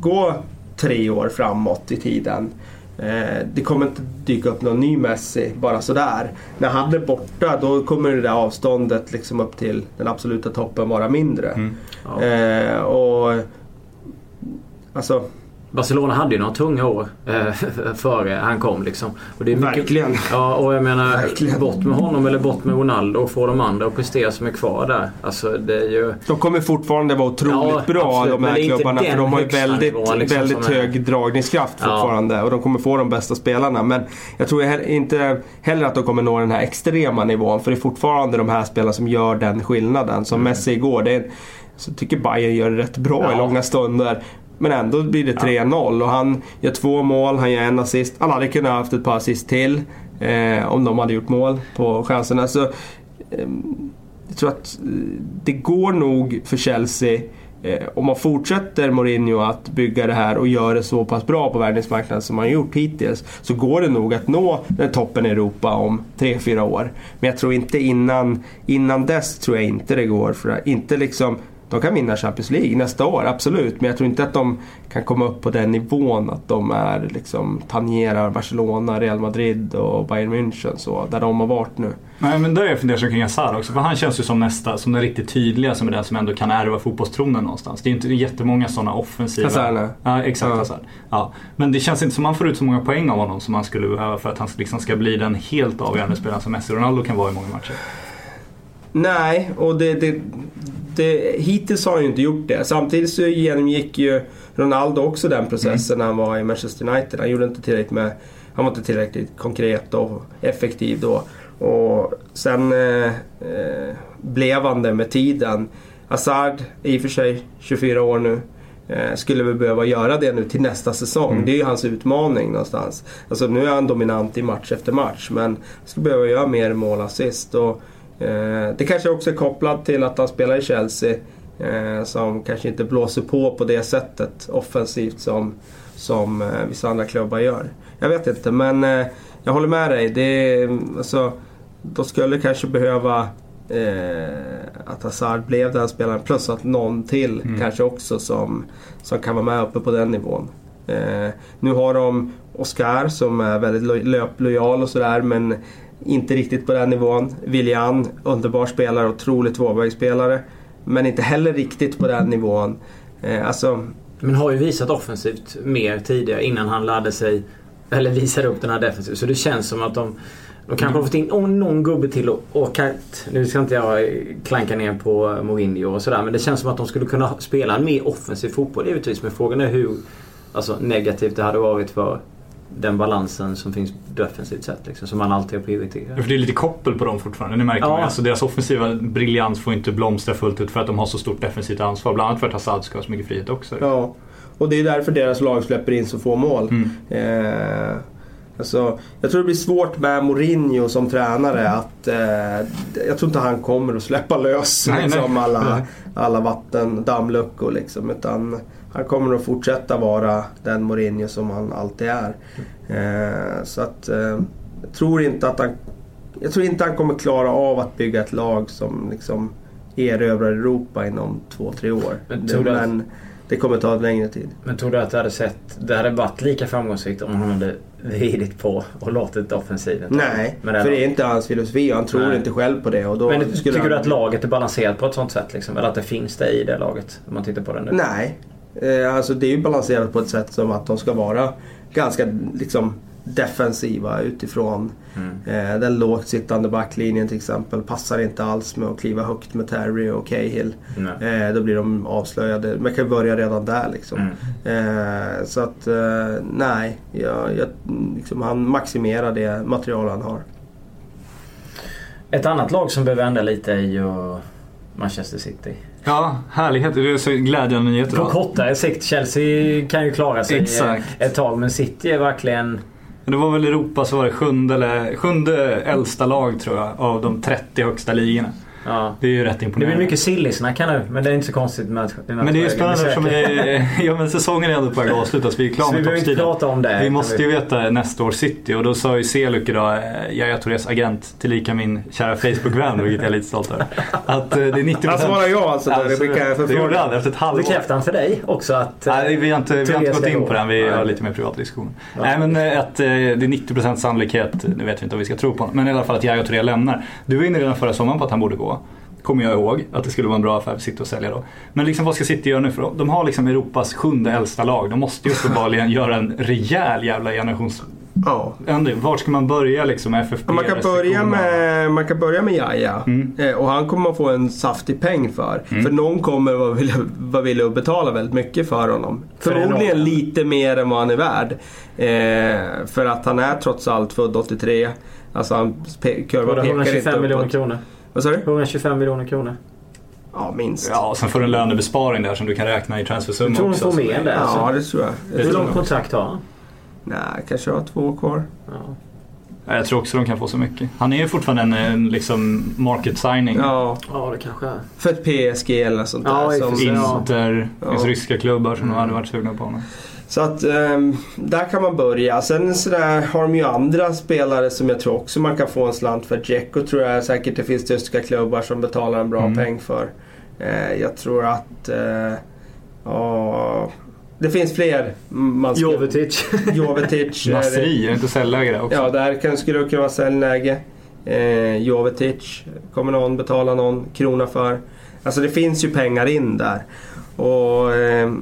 gå tre år framåt i tiden. Eh, det kommer inte dyka upp någon ny Messi bara sådär. När han är borta då kommer det där avståndet liksom upp till den absoluta toppen vara mindre. Mm. Ja. Eh, och Alltså Barcelona hade ju några tunga år eh, före han kom liksom. Och det är mycket, Verkligen. Ja, och jag menar Verkligen. bort med honom eller bort med Ronaldo och få de andra att prestera som är kvar där. Alltså det är ju... De kommer fortfarande vara otroligt Ja, bra absolut, de här klubbarna. För de har ju väldigt, nivån, liksom, väldigt som är- hög dragningskraft Ja. fortfarande. Och de kommer få de bästa spelarna. Men jag tror inte heller att de kommer nå den här extrema nivån. För det är fortfarande de här spelarna som gör den skillnaden. Som Messi igår. Det är, så tycker Bayern gör det rätt bra i Ja. långa stunder. Men ändå blir det 3-0 och han gör två mål, han gör en assist. Han hade kunnat ha haft ett par assist till. Eh, om de hade gjort mål på chanserna. Så, ehm, jag tror att eh, det går nog för Chelsea eh, om man fortsätter Mourinho att bygga det här och gör det så pass bra på världsmarknaden som man har gjort hittills. Så går det nog att nå den toppen i Europa om 3-4 år. Men jag tror inte innan, innan dess tror jag inte det går. För inte liksom, de kan vinna Champions League nästa år, absolut. Men jag tror inte att de kan komma upp på den nivån att de är liksom tangerar Barcelona, Real Madrid och Bayern München så, där de har varit nu. Nej men där är jag fundersam kring Hazard också. För han känns ju som nästa, som den riktigt tydliga, som är den som ändå kan ärva fotbollstronen någonstans. Det är ju inte jättemånga sådana offensiva... Hazard. Ja exakt Ja. Hazard. Ja. Men det känns inte som man får ut så många poäng av honom som man skulle behöva för att han liksom ska bli den helt avgörande spelaren som Messi och Ronaldo kan vara i många matcher. Nej, och det, det, det, hittills har han ju inte gjort det. Samtidigt så genomgick ju Ronaldo också den processen när han var i Manchester United. Han gjorde inte tillräckligt med... Han var inte tillräckligt konkret och effektiv då. Och sen eh, eh, blev han det med tiden. Hazard, i och för sig 24 år nu, eh, skulle väl behöva göra det nu till nästa säsong. Det är ju hans utmaning någonstans. Alltså nu är han dominant i match efter match men skulle behöva göra mer mål och assist. Och, det kanske också är kopplat till att han spelar i Chelsea. Eh, som kanske inte blåser på på det sättet offensivt som, som eh, vissa andra klubbar gör. Jag vet inte men eh, jag håller med dig. Det är, alltså, de skulle kanske behöva eh, att Hazard blev den spelaren plus att någon till kanske också som, som kan vara med uppe på den nivån. Eh, nu har de Oscar som är väldigt lo- löplojal och sådär men inte riktigt på den nivån. William, underbar spelare, otrolig tvåvägsspelare. Men inte heller riktigt på den nivån. Eh, alltså, Men har ju visat offensivt mer tidigare innan han lärde sig eller visade upp den här defensiven. Så det känns som att de de kanske har fått in någon gubbe till och, och Nu ska inte jag klanka ner på Mourinho och sådär men det känns som att de skulle kunna spela en mer offensiv fotboll givetvis. Men frågan är hur alltså, negativt det hade varit för den balansen som finns defensivt sett. Liksom, som man alltid har Ja, prioriterat. för det är lite koppel på dem fortfarande. Det märker Ja. man. Alltså deras offensiva briljans får inte blomstra fullt ut för att de har så stort defensivt ansvar. Bland annat för att Hazard ska ha så mycket frihet också. Ja, och det är därför deras lag släpper in så få mål. Mm. Eh, alltså, jag tror det blir svårt med Mourinho som tränare att... Eh, jag tror inte han kommer att släppa lös Nej, liksom, nej. alla, alla vatten, dammluckor liksom. Utan han kommer att fortsätta vara den Mourinho som han alltid är. Eh, så att... Eh, jag tror inte att han... Jag tror inte han kommer klara av att bygga ett lag som liksom erövrar Europa inom två, tre år. Men tror du att- Men det kommer ta längre tid. Men tror du att det hade sett... Det hade varit lika framgångsrikt om han hade vridit på och låtit offensiven ta Nej, det för det är inte hans filosofi och han tror Nej. inte själv på det. Och då Men tycker han... du att laget är balanserat på ett sånt sätt? Liksom? Eller att det finns det i det laget? Om man tittar på det nu. Nej. Eh, alltså det är ju balanserat på ett sätt som att de ska vara ganska liksom, defensiva utifrån Mm. eh, den lågt sittande backlinjen till exempel. Passar inte alls med att kliva högt med Terry och Cahill. Eh, då blir de avslöjade. Man kan börja redan där liksom. Mm. Eh, så att eh, nej, jag, jag, liksom, han maximerar det material han har. Ett annat lag som behöver ändra lite är ju Manchester City. Ja, härlighet. Det är så glädjande nyheter. På kortare sikt. Chelsea kan ju klara sig Exakt. ett tag men City är verkligen... Det var väl Europa så var det sjunde, eller, sjunde äldsta lag tror jag av de 30 högsta ligorna. Ja. Det är ju rätt Det imponerande. blir mycket silly-snack här nu men det är inte så konstigt med att med Men det är ju spännande eftersom ja, men säsongen är ändå på väg att avslutas. Vi är klara Så vi med toppstriden. prata om det. Vi måste ju veta nästa år City och då sa ju Seluk idag, eh, Yahya Tourés agent, tillika min kära Facebook-vän, vilket jag är lite stolt över. Att eh, det är 90%. Han svarar ja alltså. Alltså, det skickar jag det gjorde han förfrågan. efter ett halvår. Bekräftar han för dig också att... Nej, vi har inte, vi har inte gått in på den. Vi Nej. har lite mer privat diskussion. Nej men eh, att eh, det är 90% sannolikhet, nu vet vi inte om vi ska tro på honom, men i alla fall att Yahya Touré lämnar. Du var inne redan förra sommaren på att han borde gå. Kommer jag ihåg att det skulle vara en bra affär för City att sälja då. Men liksom vad ska City göra nu? För de har liksom Europas sjunde äldsta lag. De måste ju uppenbarligen göra en rejäl jävla generations... Ja. ändring. Vart ska man börja liksom med FFP? Man kan, börja med, man kan börja med Jaja. Mm. Eh, och han kommer att få en saftig peng för. För någon kommer vara villig, vara villig att betala väldigt mycket för honom. För Förmodligen lite mer än vad han är värd. Eh, för att han är trots allt född 83. Alltså han pe- kurvan pekar inte 125 miljoner uppåt. kronor. Vad sa du? 125 miljoner kronor. Ja, minst. Ja, sen får du en lönebesparing där som du kan räkna i transfersumma Jag tror också. får så mer det- det. Ja, Alltså. det tror jag. Hur jag tror långt kontrakt har han? Nej, kanske har två år kvar. Ja. Ja, Jag tror också de kan få så mycket. Han är ju fortfarande en, en liksom market signing. Ja, ja, det kanske är. för ett PSG eller sånt där. Ja, och som. Inter, det finns Ja. ryska klubbar som hade varit sugna på honom. Så att ehm, där kan man börja. Sen sådär har de ju andra spelare som jag tror också man kan få en slant för. Dzeko tror jag säkert det finns tyska klubbar som betalar en bra Mm. peng för. Eh, jag tror att... Eh, ja, det finns fler. Man ska- Jovetic. Jovetic. Nasri, är det inte säljläge där också? Ja, där kan, skulle det kunna vara säljläge. Eh, Jovetic kommer någon betala någon krona för. Alltså det finns ju pengar in där. Och eh,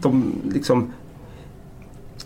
de liksom...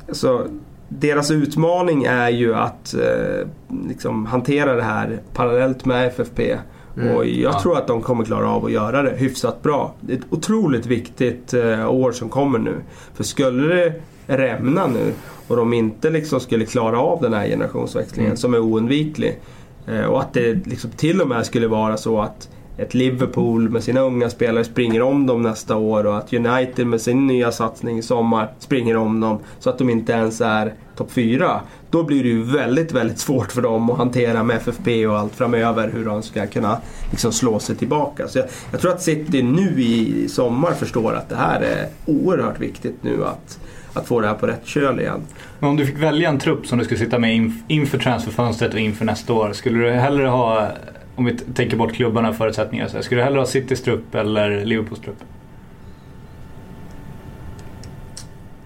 Alltså, deras utmaning är ju att eh, liksom hantera det här parallellt med FFP. Mm. Och jag Ja. tror att de kommer klara av att göra det hyfsat bra. Det är ett otroligt viktigt eh, år som kommer nu. För skulle det rämna nu och de inte liksom skulle klara av den här generationsväxlingen Mm. som är oundviklig. Eh, och att det liksom till och med skulle vara så att ett Liverpool med sina unga spelare springer om dem nästa år och att United med sin nya satsning i sommar springer om dem så att de inte ens är topp 4. Då blir det ju väldigt, väldigt svårt för dem att hantera med FFP och allt framöver hur de ska kunna liksom slå sig tillbaka. Så jag, jag tror att City nu i sommar förstår att det här är oerhört viktigt nu att, att få det här på rätt köl igen. Men om du fick välja en trupp som du skulle sitta med inf- inför transferfönstret och inför nästa år. Skulle du hellre ha, om vi tänker bort klubbarna och förutsättningar, så här, skulle du hellre ha Citys trupp eller Liverpools trupp?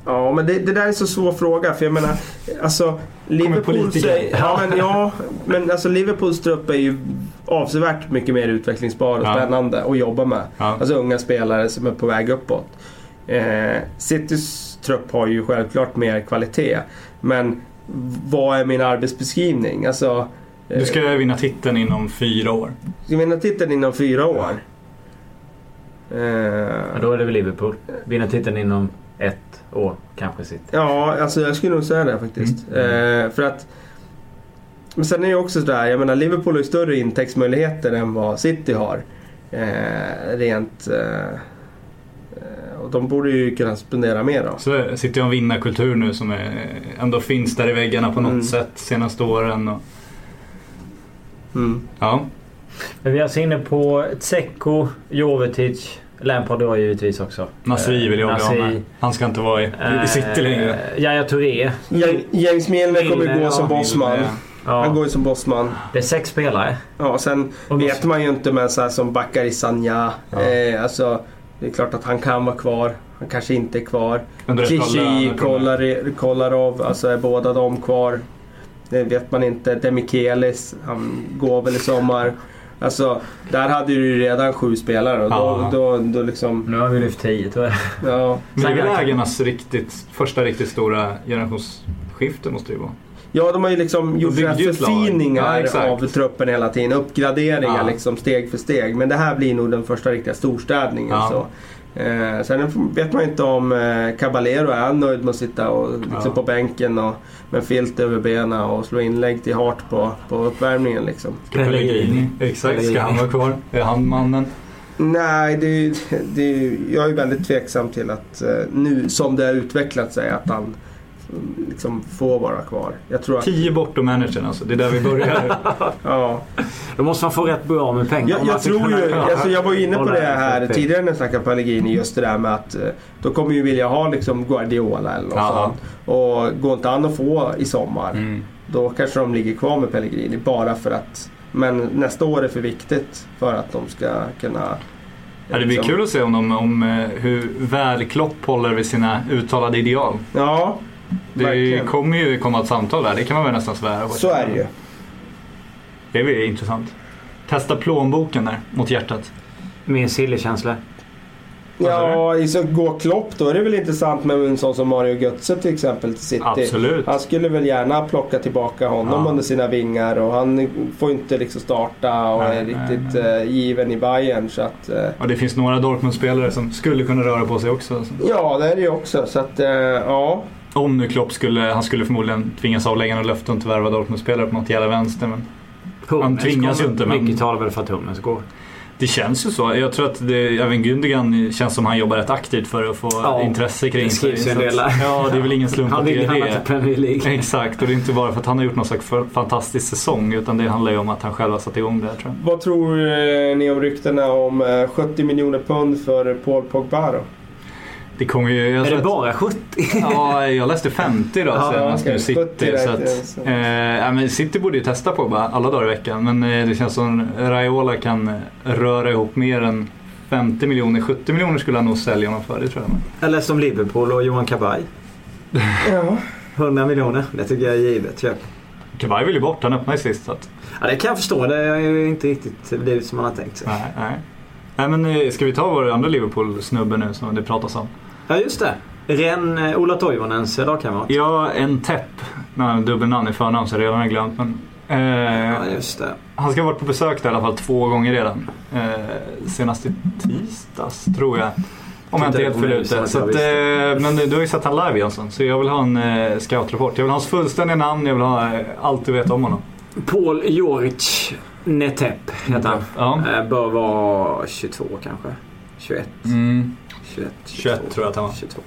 Ja, men det, det där är så svår fråga. För jag menar, alltså Liverpools, ja, men, ja, men alltså Liverpools trupp är ju avsevärt mycket mer utvecklingsbar och Ja. spännande att jobba med. Ja. Alltså unga spelare som är på väg uppåt. Eh, Citys trupp har ju självklart mer kvalitet. Men vad är min arbetsbeskrivning? Alltså, Du ska vinna titeln inom fyra år. ska vinna titeln inom fyra år. Eh, Ja, då är det väl Liverpool. Vinna titeln inom ett år, kanske City. Ja, alltså jag skulle nog säga det faktiskt. Eh, för att Men sen är det också sådär, jag menar Liverpool har ju större intäktsmöjligheter än vad City har. Eh, rent... Eh, och de borde ju kunna spendera mer då. Så sitter jag en vinnarkultur nu som är, ändå finns där i väggarna på något Mm. sätt senaste åren. Och, Mm. ja. Men vi är alltså inne på Tseko, Jovetic, Lampard då givetvis också. Nasri vill jag bli av Nasri, med. Han ska inte vara i, i City längre. Eh, Yahya Touré. James- Milner kommer gå som ja, bossman. Han Ja, går ju som bossman. det är sex spelare. Ja, sen Och vet man ju inte med så här som Bakary Sanja. Ja. Eh, alltså, det är klart att han kan vara kvar. Han kanske inte är kvar. Löner från- Kolar- Kolarov, alltså är båda de kvar? Det vet man inte. Demikelis, han går väl i sommar. Alltså, där hade du ju redan sju spelare och då, Ja. då, då liksom... Nu har vi lyft tio jag. Ja. Men det är väl ägarnas riktigt, första riktigt stora generationsskifte måste det ju vara. ja, de har ju liksom gjort förfiningar Ja, av truppen hela tiden. Uppgraderingar Ja. liksom steg för steg. Men det här blir nog den första riktiga storstädningen. Ja. Så. Eh, sen vet man inte om eh, Caballero är nöjd med att sitta och, liksom Ja. på bänken och med en filt över benen och slå inlägg till Hart på, på uppvärmningen. Liksom. Pellegrini. Exakt, ska han vara kvar? Är han mannen? Nej, det, det, jag är väldigt tveksam till att eh, nu som det har utvecklat sig att han mm, liksom får vara kvar. Jag tror att... Tio bortom managern alltså, det är där vi börjar. Ja. Då måste man få rätt bra med pengar. Jag, jag tror ju, alltså jag var ju inne på det här tidigare när jag snackade Pellegrini. Just det där med att eh, då kommer ju vilja ha liksom Guardiola eller något sånt. Och går inte an att få i sommar. Mm. Då kanske de ligger kvar med Pellegrini bara för att men nästa år är för viktigt för att de ska kunna... Ja, det blir liksom- kul att se om, de, om eh, hur väl Klopp håller vid sina uttalade ideal. Ja, Det Verkligen. kommer ju komma ett samtal där, det kan man väl nästan svära på. så är det ju. Det blir intressant. Testa plånboken där mot hjärtat. Min silly-känsla. Ja, i så går Klopp då är det väl intressant med en sån som Mario Götze till exempel till City. Absolut. Han skulle väl gärna plocka tillbaka honom Ja. under sina vingar och han får ju inte liksom starta och Nej, är nej, riktigt eh, given i Bayern så att eh, Och det finns några Dortmund-spelare som skulle kunna röra på sig också. Ja, det är det ju också så att eh, ja. Om nu Klopp skulle, han skulle förmodligen tvingas avlägga något löfte om att värva Dortmund-spelare på något jävla vänster. Men Hummels tvingas ju inte, men- Mycket talar väl för att Hummels går. det känns ju så. Jag tror att det, även Gundogan känns som han jobbar rätt aktivt för att få Ja, intresse kring det sig. en del. Ja, det är väl ingen slump Han att det är hamna till det. Premier League. Exakt, och det är inte bara för att han har gjort någon slags fantastisk säsong utan det handlar ju om att han själv har satt igång det här tror jag. Vad tror eh, ni om ryktena om eh, 70 miljoner pund för Paul Pogba då? Det kommer ju... Jag Är det att- bara 70? Ja, jag läste 50 då Ja, senast nu City. 70 Så att, eh, ja, men City borde ju testa på bara alla dagar i veckan. Men eh, det känns som Raiola kan röra ihop mer än 50 miljoner. 70 miljoner skulle han nog sälja honom för, det tror jag. Eller som Liverpool och Johan Kabaj. Ja. 100 miljoner. Det tycker jag är givet. Köp. Kabaj vill ju bort, han öppnade ju sist. Så att, Ja, det kan jag förstå. Det är ju inte riktigt det som man har tänkt sig. nej, nej. Nej, men eh, ska vi ta vår andra Liverpool-snubbe nu som det pratas om? Ja, just det. Ren eh, Ola Toivonens lagkamrat. Ja, en han dubbelnamn i förnamn så jag redan har glömt. Men, eh, Ja, just det. Han ska ha varit på besök där i alla fall två gånger redan. Eh, senast i tisdags tror jag. Om jag inte helt fel ute. jag eh, men du har ju sett han live Jönsson. Så jag vill ha en eh, scoutrapport. Jag vill ha hans fullständiga namn. Jag vill ha allt du vet om honom. Paul Joric Netep heter han. Ja. Eh, Bör vara 22 kanske. 21. Mm. 21, 21 tror jag att han var. 22.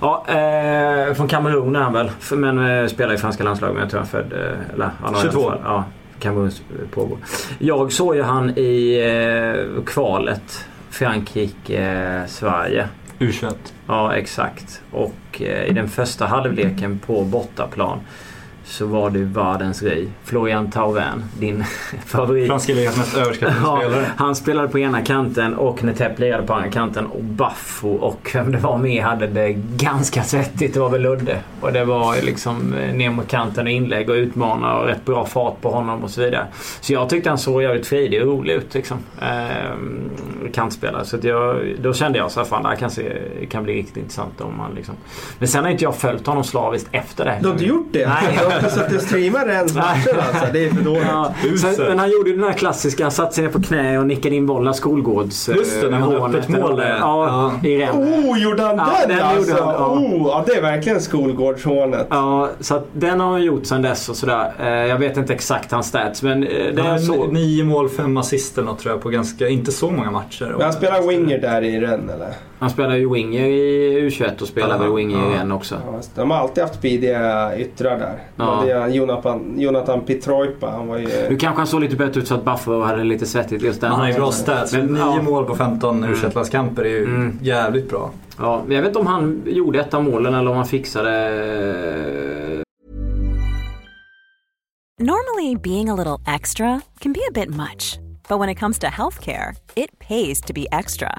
Ja, eh, från Kamerun är han väl. Men eh, spelar i franska landslaget. Men jag tror han född... Eh, eller, han har i alla 22. fall- Ja, Kameruns eh, pågår. Jag såg ju han i eh, kvalet. Frankrike-Sverige. U21. Ja, exakt. Och eh, i den första halvleken på bortaplan så var det världens rej. Florian Thauvin, din favorit. Franska ligans mest överskattade Ja, spelare. han spelade på ena kanten och Netep lirade på andra kanten. Och Baffo och vem det var med hade det ganska svettigt. Det var väl Ludde. Och det var liksom eh, ner mot kanten och inlägg och utmana och rätt bra fart på honom och så vidare. Så jag tyckte han såg jävligt fredig och rolig ut liksom. Ehm, kantspelare. Så att jag, då kände jag så här, fan det här kan, se, kan bli riktigt intressant om man liksom. Men sen har inte jag följt honom slaviskt efter det. Du har inte gjort det? Nej. Du inte suttit och streamat Rennes matcher alltså? Det är för dåligt. Ja, sen, men han gjorde den här klassiska. Han satte sig ner på knä och nickade in bollen skolgårds... Just det, när han öppet mål där. Ja, i Rennes. Oh, gjorde han Ja, den, den gjorde alltså? han, ja. Oh, ja, det är verkligen skolgårdshånet. Ja, så att den har han gjort sen dess och sådär. Eh, Jag vet inte exakt hans stats men eh, det är så. nio mål, fem assist eller tror jag på ganska, inte så många matcher. Men han spelar winger där i Rennes eller? Han spelar ju winger i U21 och spelar Ja, väl winger ja. i Rennes också. Ja, de har alltid haft speediga yttrar där. Ja. Är Jonathan, Jonathan Pietroipa, han var ju... Nu kanske han såg lite bättre ut så att Buffalo hade lite svettigt just den Han har ju bra stats. Men, Nio ja. mål på 15 u landskamper är ju Mm. jävligt bra. Ja, men jag vet inte om han gjorde ett av målen eller om han fixade... Normally, being a little extra can be a bit much, but when it comes to healthcare, it pays to be extra.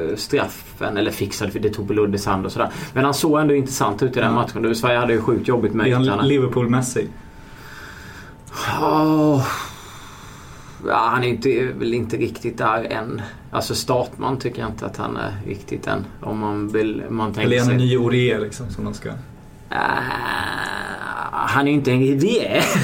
Eh, straffen eller fixade för det tog på Luddes hand och sådär. Men han såg ändå intressant ut i den matchen. Sverige hade ju sjukt jobbigt med Är yttrarna. han Liverpool-mässig? Åh. Ja, han är inte, väl inte riktigt där än. Alltså startman tycker jag inte att han är riktigt än. Om man vill, man tänker Eller är han en ny Aurier liksom som de ska... Ah, han är inte en rivier.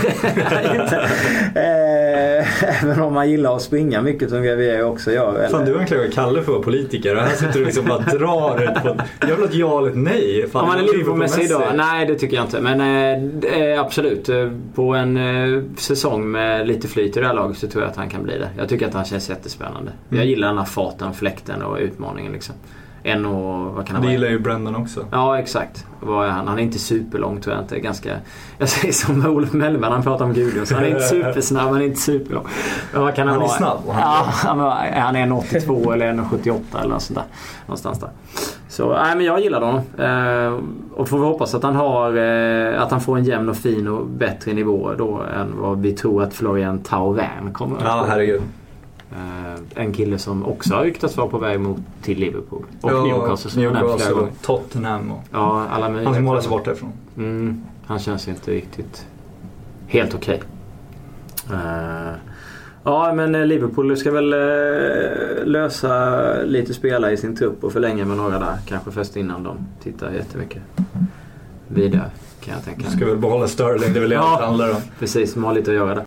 Eh, Även om man gillar att springa mycket som rivier också gör. eller? Fan du anklagar Kalle för att vara politiker och här sitter du liksom bara drar ut på... Jag vill ha ett ja eller ett nej. Fan, Om man är Liverpool-mässig idag? Nej, det tycker jag inte. Men eh, eh, absolut. eh, På en eh, säsong med lite flyt i det här laget så tror jag att han kan bli det. Jag tycker att han känns jättespännande. Jag gillar den här farten, fläkten och utmaningen liksom. En och, vad kan han Det gillar ju Brendan också. Ja exakt. Vad är han? Han är inte superlång tror jag inte. Ganska... Jag säger som Olof Mellberg han pratar om Gudjonsson. Han är inte supersnabb, han är inte superlång. Men vad kan han, Han är snabb han- Ja, han, han är 1,82 eller 1,78 eller något sånt där. Någonstans där. Så nej, men jag gillar honom. Eh, och får vi hoppas att han, har, eh, att han får en jämn och fin och bättre nivå då än vad vi tror att Florian Thauvin kommer att Ja, få. herregud. Eh, en kille som också har ryktats vara på väg mot till Liverpool. Och Ja, Newcastle som Newcastle, gånger. Tottenham och... Ja, alla möjliga. Han ska måla sig bort därifrån. Mm, han känns inte riktigt helt okej. Eh, ja men eh, Liverpool ska väl eh, lösa lite spelare i sin trupp och förlänga med några där. Kanske först innan de tittar jättemycket vidare kan jag tänka. Ska väl behålla Sterling, det är väl det Ja. allt handlar om. Precis, de har lite att göra där.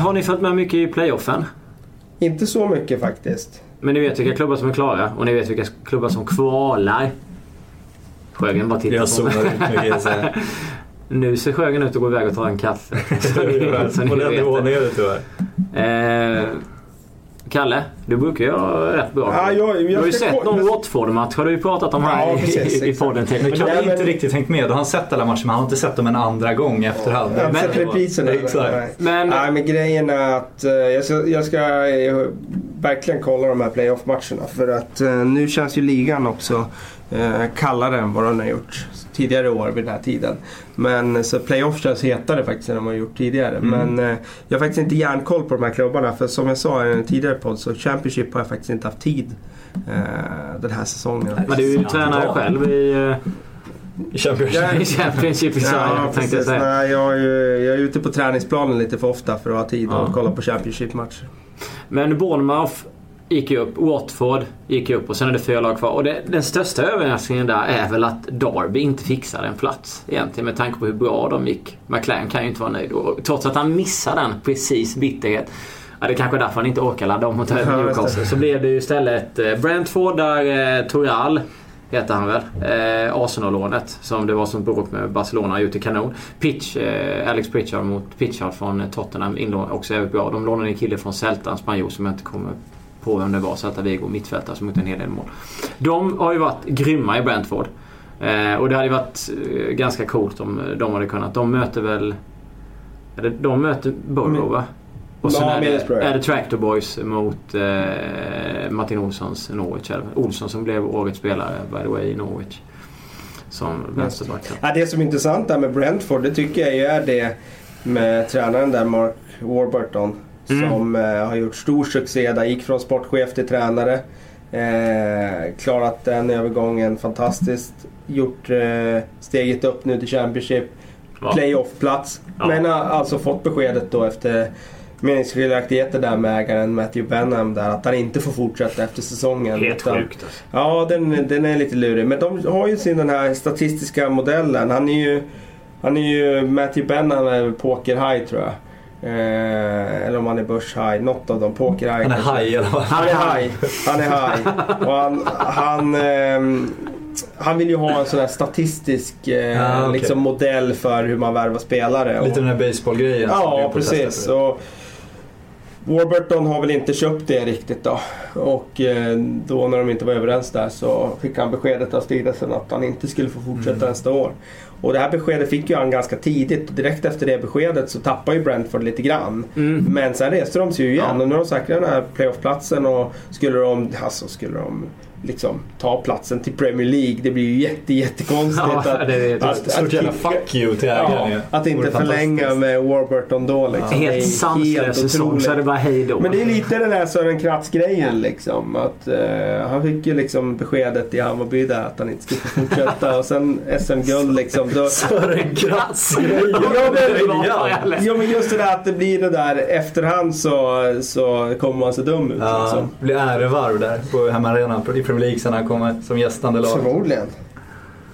Har ni följt med mycket i playoffen? Inte så mycket faktiskt. Men ni vet vilka klubbar som är klara och ni vet vilka klubbar som kvalar. Sjögren bara tittar Jag på mig. jag. Nu ser Sjögren ut att gå iväg och ta en kaffe. Så ni- så ni På den nivån är det tyvärr. Eh, Kalle, du brukar ju ha rätt bra Ja, jag- jag Du har ju sett någon Watford-match har du ju pratat om här Ja, i, precis, i, i podden. Till. Men Kalle har inte men- riktigt hängt med. Då har han sett alla matcher men han har inte sett dem en andra gång efterhand. Jag har Men- sett repriserna. Nej. men, Nej men grejen är att eh, jag ska, jag ska eh, verkligen kolla de här playoff-matcherna. För att eh, nu känns ju ligan också eh, kallare än vad den har gjort tidigare år vid den här tiden. Men så playoff känns hetare faktiskt än de har gjort tidigare. Mm. Men eh, jag har faktiskt inte järnkoll på de här klubbarna. För som jag sa i en tidigare podd så Championship har jag faktiskt inte haft tid eh, den här säsongen. men du är ju tränare själv i, eh, I Championship. I Championship i Sverige Ja, tänkte jag säga. Nej, jag, är ju, jag är ute på träningsplanen lite för ofta för att ha tid Ja. att kolla på Championship-matcher. Men Bournemouth gick ju upp. Watford gick ju upp och sen är det fyra lag kvar. Och det, den största överraskningen där är väl att Derby inte fixade en plats. Egentligen med tanke på hur bra de gick. McLaren kan ju inte vara nöjd. Och trots att han missar den precis bitterhet. Ja, det är kanske är därför han inte orkar ladda om och ta över. Newcastle. Så blev det ju istället eh, Brentford där eh, Toral heter han väl. Eh, Arsenal-lånet som det var som bråk med Barcelona gjort i kanon. Pitch, eh, Alex Pritchard mot Pitchard från eh, Tottenham inlån också jävligt bra. De lånade en kille från Celta, en spanjor som jag inte kommer på vem det var. Celta Vigo, mittfältare som gjort en hel del mål. De har ju varit grymma i Brentford. Eh, och det hade ju varit eh, ganska coolt om de hade kunnat. De möter väl... Det, de möter Borough va? Och sen är, det, är det Tractor Boys mot eh, Martin Olssons Norwich. Eller? Olsson som blev årets spelare by the way i Norwich. Som vänsterback. Ja, det som är intressant där med Brentford det tycker jag ju är det med tränaren där Mark Warburton. Mm. Som eh, har gjort stor succé där. Gick från sportchef till tränare. Eh, klarat den övergången fantastiskt. Gjort eh, steget upp nu till Championship. Ja. Playoff-plats. Ja. Men har alltså fått beskedet då efter meningsskiljaktigheter där med ägaren Matthew Benham där att han inte får fortsätta efter säsongen. Helt utan- sjukt alltså. Ja, den, den är lite lurig. Men de har ju sin den här statistiska modellen. Han är ju, han är ju Matthew Benham är väl pokerhaj tror jag. Eh, eller om han är börshaj. Något av dem. Pokerhaj Han är haj alla fall. Han är haj. Han är haj. Och han, han, ehm, han vill ju ha en sån här statistisk eh, Ja, okej. liksom modell för hur man värvar spelare. Lite den här baseballgrejen. Ja, precis. Och Warburton har väl inte köpt det riktigt då. Och eh, då när de inte var överens där så fick han beskedet av styrelsen att han inte skulle få fortsätta Mm. nästa år. Och det här beskedet fick ju han ganska tidigt. Och direkt efter det beskedet så tappade ju Brentford lite grann. Mm. Men sen reste de sig ju igen Ja. och nu har de säkrat den här playoffplatsen och skulle de, alltså skulle de liksom ta platsen till Premier League. Det blir ju jätte, jättekonstigt Ja, att, det är- att, Stort jävla fuck you till ägaren Ja, att inte förlänga med Warburton då liksom. Är Helt sanslös säsong så det bara hej då. Men det är lite den här Sören Kratz-grejen liksom. Att, eh, han fick ju liksom beskedet i Hammarby där att han inte skulle fortsätta. och sen SM-guld liksom. Då, Sören Kratz-grejen. Ja, men- ja men just det där att det blir det där efterhand så, så kommer man se dum ut Ja, liksom. blir ärevarv där på hemmaarenan i Premier League sen han kommer som gästande lag. Förmodligen.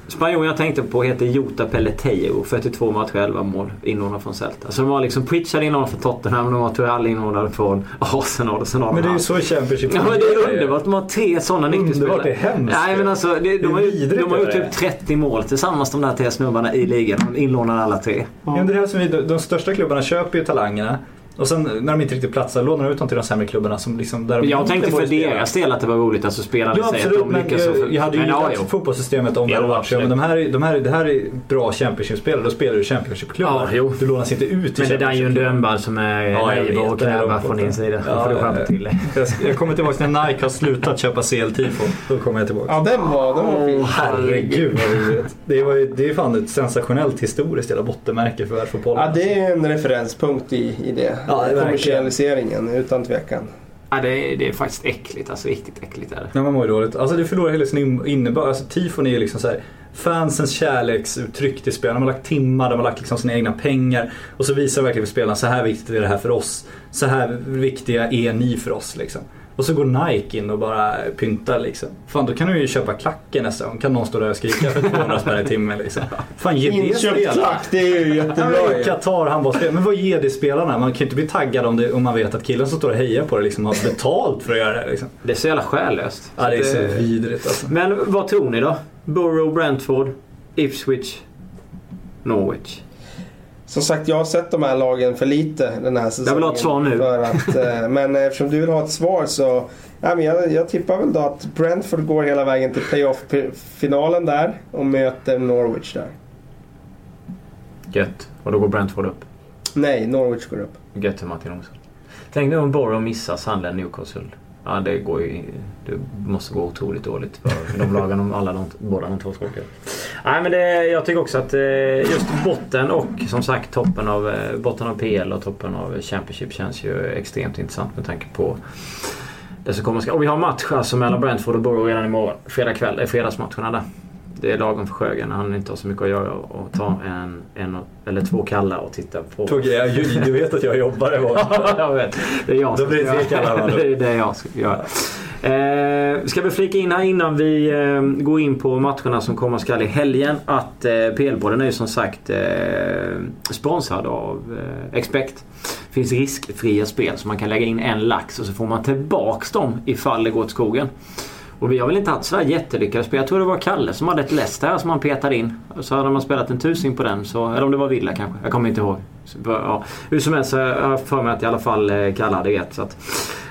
Spanjoren jag tänkte på heter Jota Pelletiero. 42 matcher, 11 mål. Inlånad från Celta. Så de var liksom Pritchard inlånad från Tottenham. De var Tural inlånad från Arsenal. Och sen har de Men det är ju så Championship Ja men det är underbart. De har tre sådana nyckelspelare. Underbart, det är hemskt. Nej men alltså det, Det de, är har, ju- de har gjort typ 30 mål tillsammans de där tre snubbarna i ligan. De inlånade alla tre. Ja, men det här som vi, de, de största klubbarna köper ju talangerna. Och sen när de inte riktigt platsar lånar de ut dem till de sämre klubbarna som liksom där de Jag tänkte för deras del att det var roligt. Alltså spelare Ja säger att de men lyckas. jag, jag hade ju men, ja, gillat jo. fotbollssystemet om det hade varit så. Men de här, de här, det här är bra Championship-spelare. Då spelar du Championship-klubbar. Ja. Du lånas inte ut till Men det där är ju en dömball som är Ja, naiv och kräva från din sida. Ja, får du ja, skärpa ja. till. Jag, jag kommer tillbaka när Nike har slutat köpa CL-tifo. Då kommer jag tillbaka. Ja den var, den var fin. Åh herregud. Det, var ju, det är fan ett sensationellt historiskt jävla bottenmärke för världsfotbollen. Ja det är en referenspunkt i, i det. Ja, Kommersialiseringen utan tvekan. Ja, det, är, det är faktiskt äckligt. Alltså riktigt äckligt är det. Nej, man mår ju dåligt. Alltså det förlorar hela sin in- innebörd. Alltså tifon är ju liksom så här fansens kärleksuttryck till spelarna. De har lagt timmar, de har lagt liksom sina egna pengar. Och så visar verkligen för spelarna, så här viktigt är det här för oss. Så här viktiga är ni för oss liksom. Och så går Nike in och bara pyntar liksom. Fan då kan du ju köpa klacken nästa gång. Kan någon stå där och skrika för 200 spänn i timmen liksom. Fan ge det spelarna. det är ju Ja, jättebra men ju. Qatar handbollsspel. Men vad ger det spelarna? Man kan ju inte bli taggad om, det, om man vet att killen som står och hejar på det liksom har betalt för att göra det. Liksom. Det är så jävla själlöst. Ja, det är så Det- vidrigt alltså. Men vad tror ni då? Borough, Brentford, Ipswich, Norwich. Som sagt, jag har sett de här lagen för lite den här säsongen. Jag vill ha ett svar nu. För att, eh, men eftersom du vill ha ett svar så... Ja, men jag, jag tippar väl då att Brentford går hela vägen till playoff-finalen där och möter Norwich där. Gött. Och då går Brentford upp. Nej, Norwich går upp. Gött för Martin Olsson. Tänk nu om Borough missar Sunderland Newcastle. Ja, det går ju... Det måste gå otroligt dåligt för de lagen om alla de, båda de två ska åka. Nej men det, jag tycker också att eh, just botten och som sagt toppen av, eh, botten av PL och toppen av Championship känns ju extremt intressant med tanke på det som kommer. Och vi har match alltså mellan Brentford och Borough redan imorgon. Fredag kväll eh, fredagsmatcherna där. Det är lagom för Sjögren. Han inte har så mycket att göra och ta en, en eller två kallar och titta på. Jag, du vet att jag jobbar imorgon. jag vet. Det är jag som blir det ska då? Det är det jag ska göra. Eh, ska vi flika in här innan vi eh, går in på matcherna som komma skall i helgen att eh, PL-podden är ju som sagt eh, sponsrad av eh, Expect. Det finns riskfria spel så man kan lägga in en lax och så får man tillbaks dem ifall det går åt skogen. Och vi har väl inte haft sådär jättelyckade spel. Jag tror det var Kalle som hade ett Leicester här som han petade in. Så hade man spelat en tusing på den, så, eller om det var Villa kanske. Jag kommer inte ihåg. Så, ja. Hur som helst så har jag för mig att i alla fall eh, Kalle hade rätt. Så att,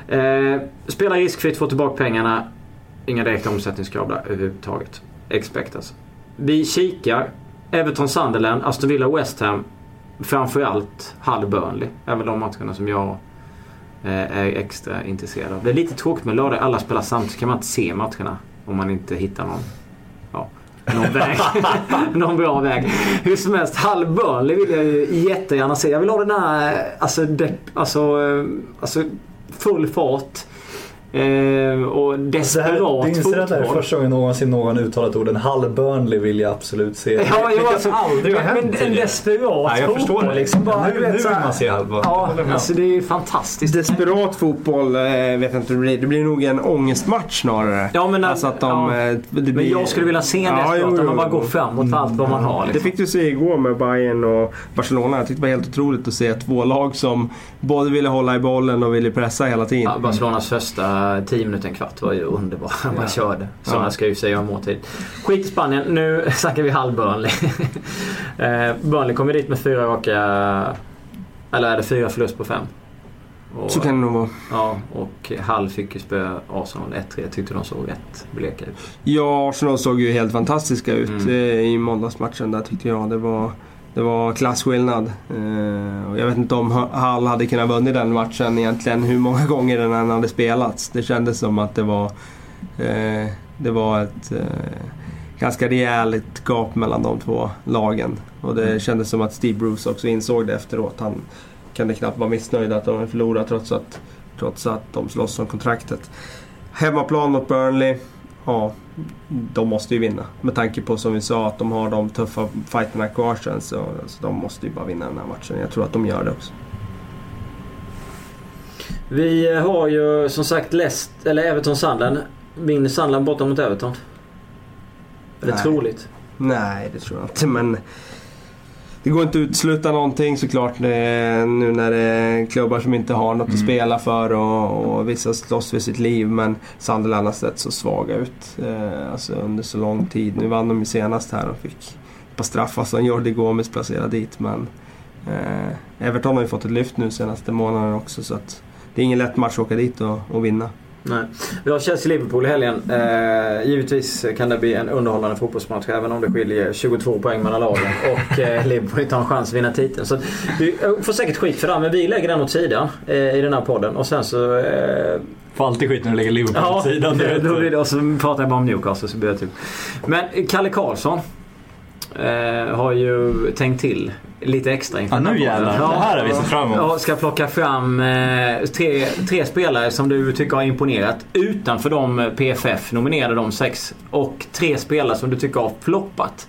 eh, spela riskfritt, få tillbaka pengarna. Inga direkta omsättningskrav där överhuvudtaget. Expect alltså. Vi kikar. Everton Sunderland, Aston Villa West Ham. Framförallt Hull Burnley. är väl de matcherna som jag är extra intresserad av. Det är lite tråkigt med lördag. Alla spelar samtidigt. kan man inte se matcherna. Om man inte hittar någon, ja, någon väg. någon bra väg. Hur som helst, Hull Burnley vill jag ju jättegärna se. Jag vill ha den här, alltså, depp, alltså, eh, alltså full fart. Eh, och desperat att det här är fotboll. första gången någonsin någon uttalat orden Hall Burnley vill jag absolut se. Ja, det jo, kan alltså, aldrig men, hänt men en desperat Nej, jag förstår fotboll det. liksom. Bara, nu vill man se Hall Burnley. Ja, alltså det är ju fantastiskt. Desperat fotboll, eh, vet jag inte det blir. Det blir nog en ångestmatch snarare. Ja, men, alltså att de, ja. eh, det blir... Men jag skulle vilja se en Ja, desperat. jo, Där jo, man bara jo. går framåt för allt vad man har. Det Liksom. fick du se igår med Bayern och Barcelona. Jag tyckte det var helt otroligt att se två lag som både ville hålla i bollen och ville pressa hela tiden. Ja, Barcelonas första 10 minuter, en kvart var ju underbar. Man körde. Sådana Ja. ska ju säga om måltid. Skit i Spanien. Nu snackar vi halv Burnley. Eh, Burnley kommer dit med fyra raka... Eller är det fyra förlust på fem? Och, Så kan det nog vara. Ja, och Hall fick ju spöa Arsenal 1-3. Jag tyckte de såg rätt bleka ut. Ja, Arsenal såg ju helt fantastiska ut Mm. eh, i måndagsmatchen där tyckte jag. Det var, det var klassskillnad. Eh, jag vet inte om Hall hade kunnat vunnit den matchen egentligen hur många gånger den än hade spelats. Det kändes som att det var, eh, det var ett eh, ganska rejält gap mellan de två lagen. Och det kändes som att Steve Bruce också insåg det efteråt. Han kunde knappt vara missnöjd att de förlorade trots att, trots att de slåss om kontraktet. Hemmaplan mot Burnley. Ja, de måste ju vinna. Med tanke på som vi sa att de har de tuffa fighterna kvar sen så, så de måste ju bara vinna den här matchen. Jag tror att de gör det också. Vi har ju som sagt Leicest, eller Everton Sunderland. Vinner Sunderland borta mot Everton? Är det Nej. troligt? Nej, det tror jag inte. Men det går inte att utesluta någonting såklart nu när det är klubbar som inte har något att spela för och, och vissa slåss för sitt liv. Men Sunderland har sett så svaga ut eh, alltså under så lång tid. Nu vann de ju senast här och fick ett par straffar som Jordi Gomes placerade dit. Men eh, Everton har ju fått ett lyft nu senaste månaden också så att det är ingen lätt match att åka dit och, och vinna. Nej. Vi har Chelsea-Liverpool i helgen. Eh, givetvis kan det bli en underhållande fotbollsmatch även om det skiljer 22 poäng mellan lagen och eh, Liverpool inte har en chans att vinna titeln. Så vi eh, får säkert skit för det men vi lägger den åt sidan eh, i den här podden och sen så... Eh, Får alltid skit när du lägger Liverpool ja, åt sidan. vet då blir det, och så pratar jag bara om Newcastle så blir det typ. Men Kalle Karlsson eh, har ju tänkt till lite extra inför Ja, nu jävlar. Det här har vi sett fram emot. Ja, ska plocka fram eh, tre, tre spelare som du tycker har imponerat utanför de PFF nominerade de sex. Och tre spelare som du tycker har floppat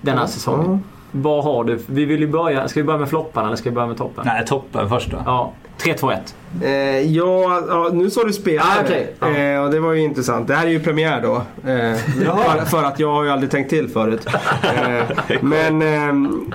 den här säsongen. Vad har du? Vi vill ju börja, ska vi börja med flopparna eller ska vi börja med toppen? Nej, toppen först då. Ja, 3, 2, 1. Eh, ja, ja, nu sa du spelare. Ah, okej. Ja. eh, och det var ju intressant. Det här är ju premiär då. Eh, för, för att jag har ju aldrig tänkt till förut. Eh, men eh,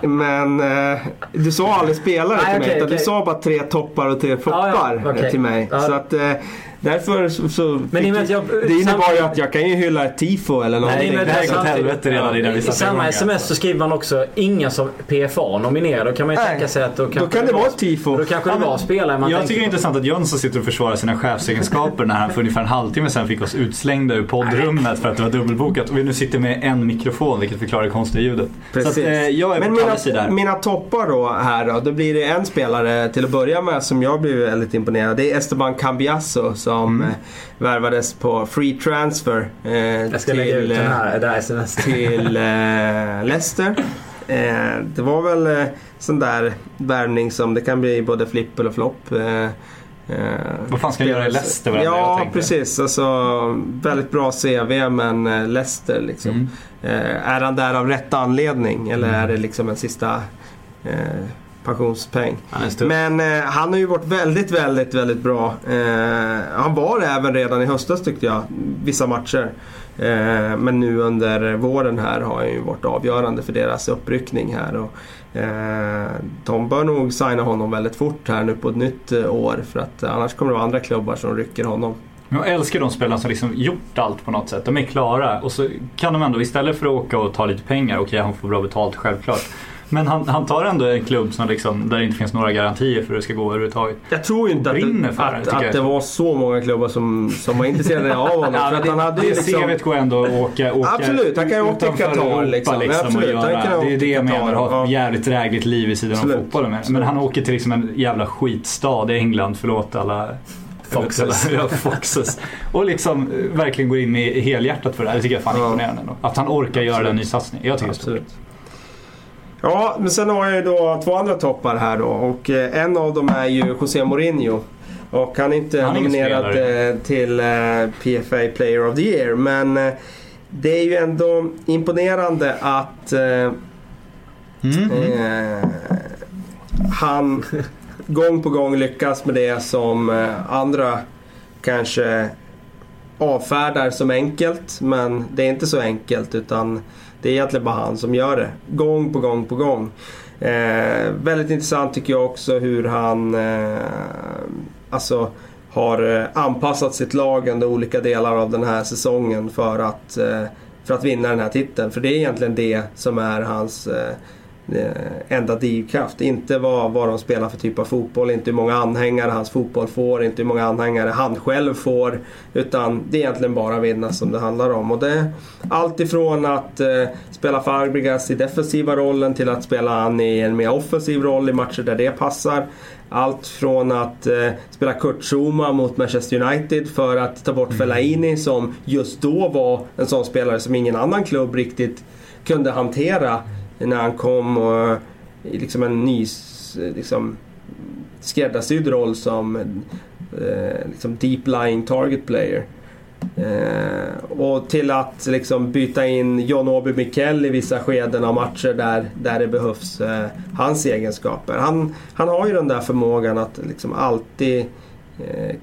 men eh, du sa aldrig spelare Nej, till mig. okej, utan Du sa bara tre toppar och tre floppar Ja, ja, till mig. Så att eh, därför så... så Men i jag- det innebar ju att jag kan ju hylla ett tifo eller någonting. Nej, det här åt helvete redan innan vi I satte samma igång här. sms så skriver man också inga som PFA nominerar. Då kan man ju Nej, tänka sig att då, då kan det vara ett tifo. Då kanske det var spelare man Jag tycker det är intressant att Jönsson sitter och försvarar sina chefsegenskaper när han för ungefär en halvtimme sedan fick oss utslängda ur poddrummet för att det var dubbelbokat. Och vi nu sitter med en mikrofon vilket förklarar det konstiga ljudet. Precis. Så att, eh, jag är Men på mina, här. mina toppar då här då. Då blir det en spelare till att börja med som jag blev väldigt imponerad. Det är Esteban Cambiasso som Mm. eh, värvades på free transfer eh, Jag ska lägga ut till, den eh, här, det här sms. till eh, Leicester. Eh, det var väl eh, sån där värvning som det kan bli både flipp eller flopp. Vad fan ska han göra i Leicester, var jag Ja, precis. Alltså, väldigt bra CV men eh, Leicester liksom. Mm. Eh, är han där av rätt anledning eller är det liksom en sista eh, pensionspeng? Han. Men eh, han har ju varit väldigt, väldigt, väldigt bra. Eh, han var även redan i höstas tyckte jag, vissa matcher. Eh, men nu under våren här har han ju varit avgörande för deras uppryckning här. Och, eh, de bör nog signa honom väldigt fort här nu på ett nytt eh, år för att annars kommer det vara andra klubbar som rycker honom. Jag älskar de spelarna som liksom gjort allt på något sätt. De är klara och så kan de ändå istället för att åka och ta lite pengar, okej han får bra betalt självklart. Men han, han tar ändå en klubb som liksom, där det inte finns några garantier för hur det ska gå överhuvudtaget. Jag tror inte att, det, för att, att det var så många klubbar som, som var intresserade av honom. Ja, för men att det, han hade ju det liksom, CVt går ändå att åka, åka Absolut, han kan åka till Qatar, liksom. liksom Absolut, och göra, det är det jag menar, ha ett jävligt drägligt liv i sidan av Absolut. fotbollen. Men, men han åker till liksom en jävla skitstad i England, förlåt alla Foxes. Ja, Foxes. Och liksom eh, verkligen går in med helhjärtat för det här. Det tycker jag är fan Ja. imponerande. Att han orkar göra en ny satsning. Jag tycker det är stort. Ja, men sen har jag ju då två andra toppar här då och eh, en av dem är ju José Mourinho. Och han är inte Han är nominerad spelare. eh, till eh, PFA Player of the Year men eh, det är ju ändå imponerande att Mm. eh, han gång på gång lyckas med det som andra kanske avfärdar som enkelt. Men det är inte så enkelt utan det är egentligen bara han som gör det. Gång på gång på gång. Eh, väldigt intressant tycker jag också hur han eh, alltså har eh, anpassat sitt lag under olika delar av den här säsongen för att, eh, för att vinna den här titeln. För det är egentligen det som är hans eh, enda drivkraft. Inte vad, vad de spelar för typ av fotboll, inte hur många anhängare hans fotboll får, inte hur många anhängare han själv får. Utan det är egentligen bara vinna som det handlar om. Och det allt ifrån att eh, spela Fabregas i defensiva rollen till att spela han i en mer offensiv roll i matcher där det passar. Allt från att eh, spela Kurt Zouma mot Manchester United för att ta bort Fellaini som just då var en sån spelare som ingen annan klubb riktigt kunde hantera när han kom och eh, i liksom en ny liksom, skräddarsydd roll som eh, liksom deep lying target player. Eh, och till att liksom byta in John Obi Mikel i vissa skeden av matcher där, där det behövs eh, hans egenskaper. Han, han har ju den där förmågan att liksom alltid eh,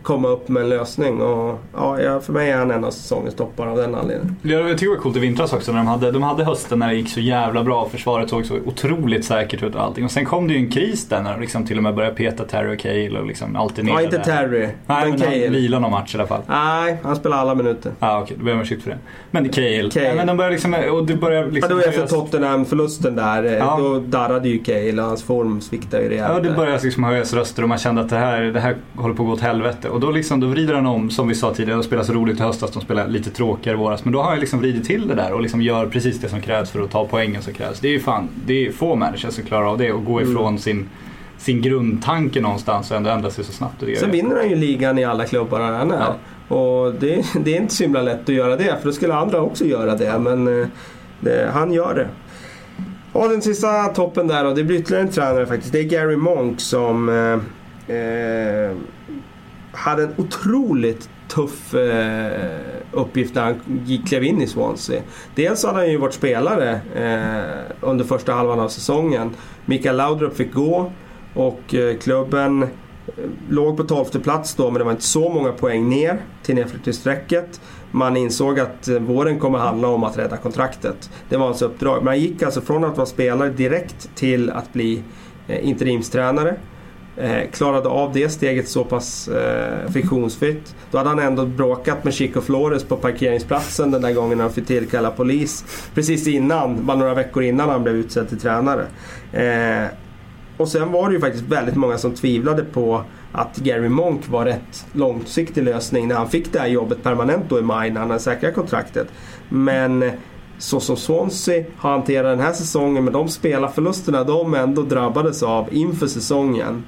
komma upp med en lösning. Och, ja, ja, för mig är han en av säsongens toppar av den anledningen. Ja, Jag tycker det var coolt i vintras också när de hade, de hade hösten när det gick så jävla bra. Försvaret såg så otroligt säkert ut och allting. Och sen kom det ju en kris där när de liksom till och med började peta Terry och Cale och liksom alltid Ja, inte Terry, Nej, men men han Cale. vilade någon match i alla fall. Nej, han spelar alla minuter. Ja ah, okej, då ber jag om ursäkt för det. Men Cale. Cale. Ja, men de började liksom, och det började Ja, liksom det var efter Tottenham-förlusten där. eh, Ja. Då darrade ju Cale och hans form sviktade ju rejält. Ja, det började liksom höjas röster och man kände att det här, det här håller på att gå åt helvete. Och då, liksom, då vrider han om, som vi sa tidigare, de spelar så roligt i höstas, de spelar lite tråkigare i våras. Men då har han liksom vridit till det där och liksom gör precis det som krävs för att ta poängen som krävs. Det är ju fan, det är få managers som klarar av det och gå Mm. ifrån sin, sin grundtanke någonstans och ändå ändra sig så snabbt. Det Sen vinner han ju ligan i alla klubbar han är. Och det, det är inte så himla lätt att göra det, för då skulle andra också göra det. Men eh, det, han gör det. Och den sista toppen där, och det blir ytterligare en tränare faktiskt. Det är Gary Monk som eh, eh, hade en otroligt tuff eh, uppgift när han klev in i Swansea. Dels hade han ju varit spelare eh, under första halvan av säsongen. Mikael Laudrup fick gå och eh, klubben eh, låg på 12 plats då men det var inte så många poäng ner till nedflyttningsstrecket. Man insåg att eh, våren kommer handla om att rädda kontraktet. Det var hans uppdrag. Men han gick alltså från att vara spelare direkt till att bli eh, interimstränare. Eh, klarade av det steget så pass eh, friktionsfritt. Då hade han ändå bråkat med Chico Flores på parkeringsplatsen den där gången han fick tillkalla polis. Precis innan, bara några veckor innan han blev utsedd till tränare. Eh, och sen var det ju faktiskt väldigt många som tvivlade på att Gary Monk var rätt långsiktig lösning när han fick det här jobbet permanent då i maj när han hade säkrat kontraktet. Men så som Swansea har hanterat den här säsongen med de spelarförlusterna de ändå drabbades av inför säsongen.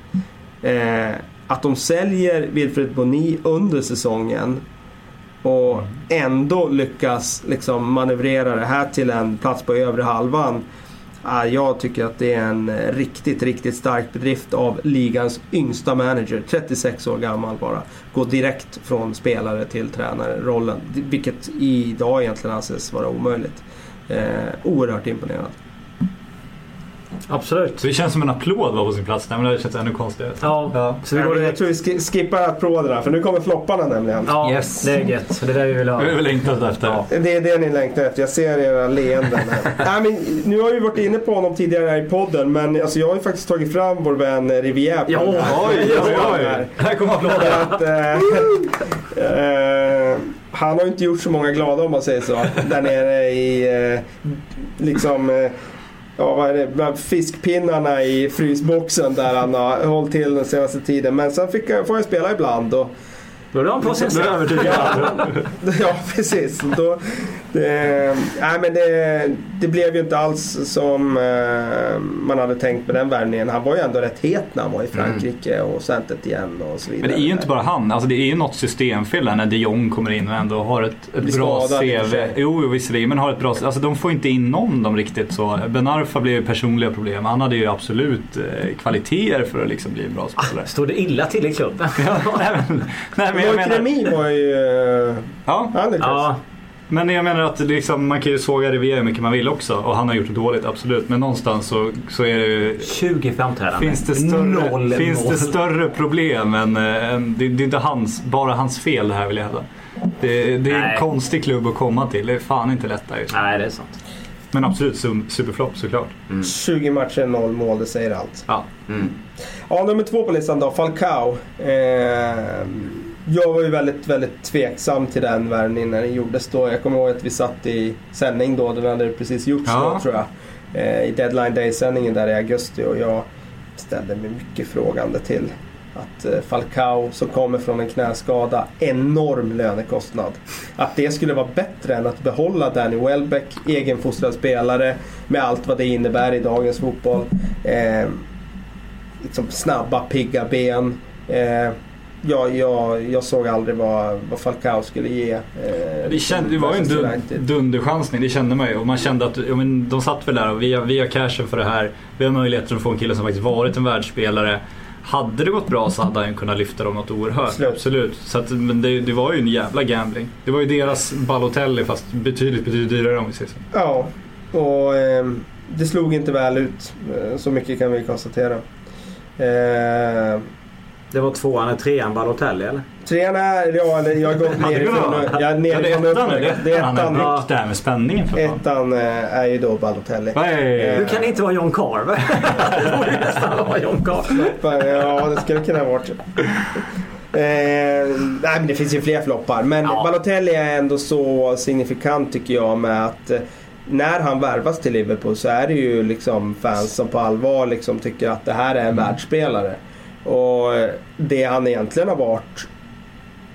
Eh, att de säljer Wilfred Boni under säsongen och ändå lyckas liksom manövrera det här till en plats på övre halvan. Jag tycker att det är en eh, riktigt, riktigt stark bedrift av ligans yngsta manager. 36 år gammal bara. Gå direkt från spelare till tränare-rollen. Vilket idag egentligen anses vara omöjligt. Eh, oerhört imponerande. Absolut. Så det känns som en applåd var på sin plats där, men det känns ännu konstigare. Ja, Ja. så vi går jag tror vi sk- skippar applåderna för nu kommer flopparna nämligen. Ja, Yes. det är gött. Det är det vi vill Det är ha. väl längtat efter. Ja. Det är det ni längtar efter. Jag ser era leenden. Nej, men, nu har vi varit inne på honom tidigare här i podden men alltså, jag har ju faktiskt tagit fram vår vän Rivière. Ja, oj, oj, oj. Här. Kommer att, eh, eh, han har ju inte gjort så många glada om man säger så. Där nere i eh, liksom eh, Ja, vad är det? Bland fiskpinnarna i frysboxen där han har hållit till den senaste tiden. Men sen fick jag, får jag spela ibland och då är han på sin Ja, precis. Då, det, nej, men det, det blev ju inte alls som eh, man hade tänkt med den värvningen. Han var ju ändå rätt het när han var i Frankrike och Saint igen och så vidare. Men det är ju inte bara han, alltså det är ju något systemfel där när de Jong kommer in och ändå har ett, ett bra CV. Jo, jo, visserligen, men har ett bra Alltså de får inte in någon de riktigt så. Ben Arfa blev ju personliga problem. Han hade ju absolut eh, kvaliteter för att liksom bli en bra spelare. Står det illa till i klubben? Ja, nej, men, nej, men jag menar... Remy var ju... eh, Ja, Ja, men jag menar att liksom, man kan ju såga Rivière hur mycket man vill också och han har gjort det dåligt, absolut. Men någonstans så, så är det ju 20 framträdanden. Finns det större, Noll finns mål. det större problem än, eh, än det, det är inte hans, bara hans fel det här vill jag hävda. Det, det är Nej. en konstig klubb att komma till. Det är fan inte lätt där just. nu. Nej, det är sant. Men absolut superflopp såklart. 20 matcher, noll mål. Det säger allt. Ja. Mm. Ja, nummer två på listan då. Falcao. Eh, jag var ju väldigt, väldigt tveksam till den värvningen när den gjordes då. Jag kommer ihåg att vi satt i sändning då. Den hade precis gjorts Ja. då tror jag. Eh, I Deadline Day-sändningen där i augusti och jag ställde mig mycket frågande till att eh, Falcao som kommer från en knäskada, enorm lönekostnad. Att det skulle vara bättre än att behålla Danny Welbeck, egenfostrad spelare med allt vad det innebär i dagens fotboll. Eh, liksom snabba, pigga ben. Eh, jag, jag, jag såg aldrig vad, vad Falcao skulle ge. Eh, Det, kände, det var ju en dun, dunderchansning, det kände man ju. Och man kände att ja, men de satt väl där och vi har, vi har cashen för det här. Vi har möjligheten att få en kille som faktiskt varit en världsspelare. Hade det gått bra så hade han kunnat lyfta dem något oerhört. Absolut. Absolut. Så att, men det, det var ju en jävla gambling. Det var ju deras Balotelli fast betydligt, betydligt dyrare om vi säger så. Ja, och eh, det slog inte väl ut. Eh, Så mycket kan vi konstatera. Eh, Det var tvåan, trean Balotelli eller? Trean är, ja eller jag har gått någon? och- jag är Ja, det är ettan nu. Det är Han ettan. har byggt det här med spänningen för fan. Ettan eh, är ju då Balotelli. Nej. Hur kan det inte vara John Carver? det borde nästan vara John Carver. Ja, det skulle kunna ha varit. Eh, nej men det finns ju fler floppar. Men Ja. Balotelli är ändå så signifikant tycker jag med att eh, när han värvas till Liverpool så är det ju liksom fans som på allvar liksom tycker att det här är en världsspelare. Och det han egentligen har varit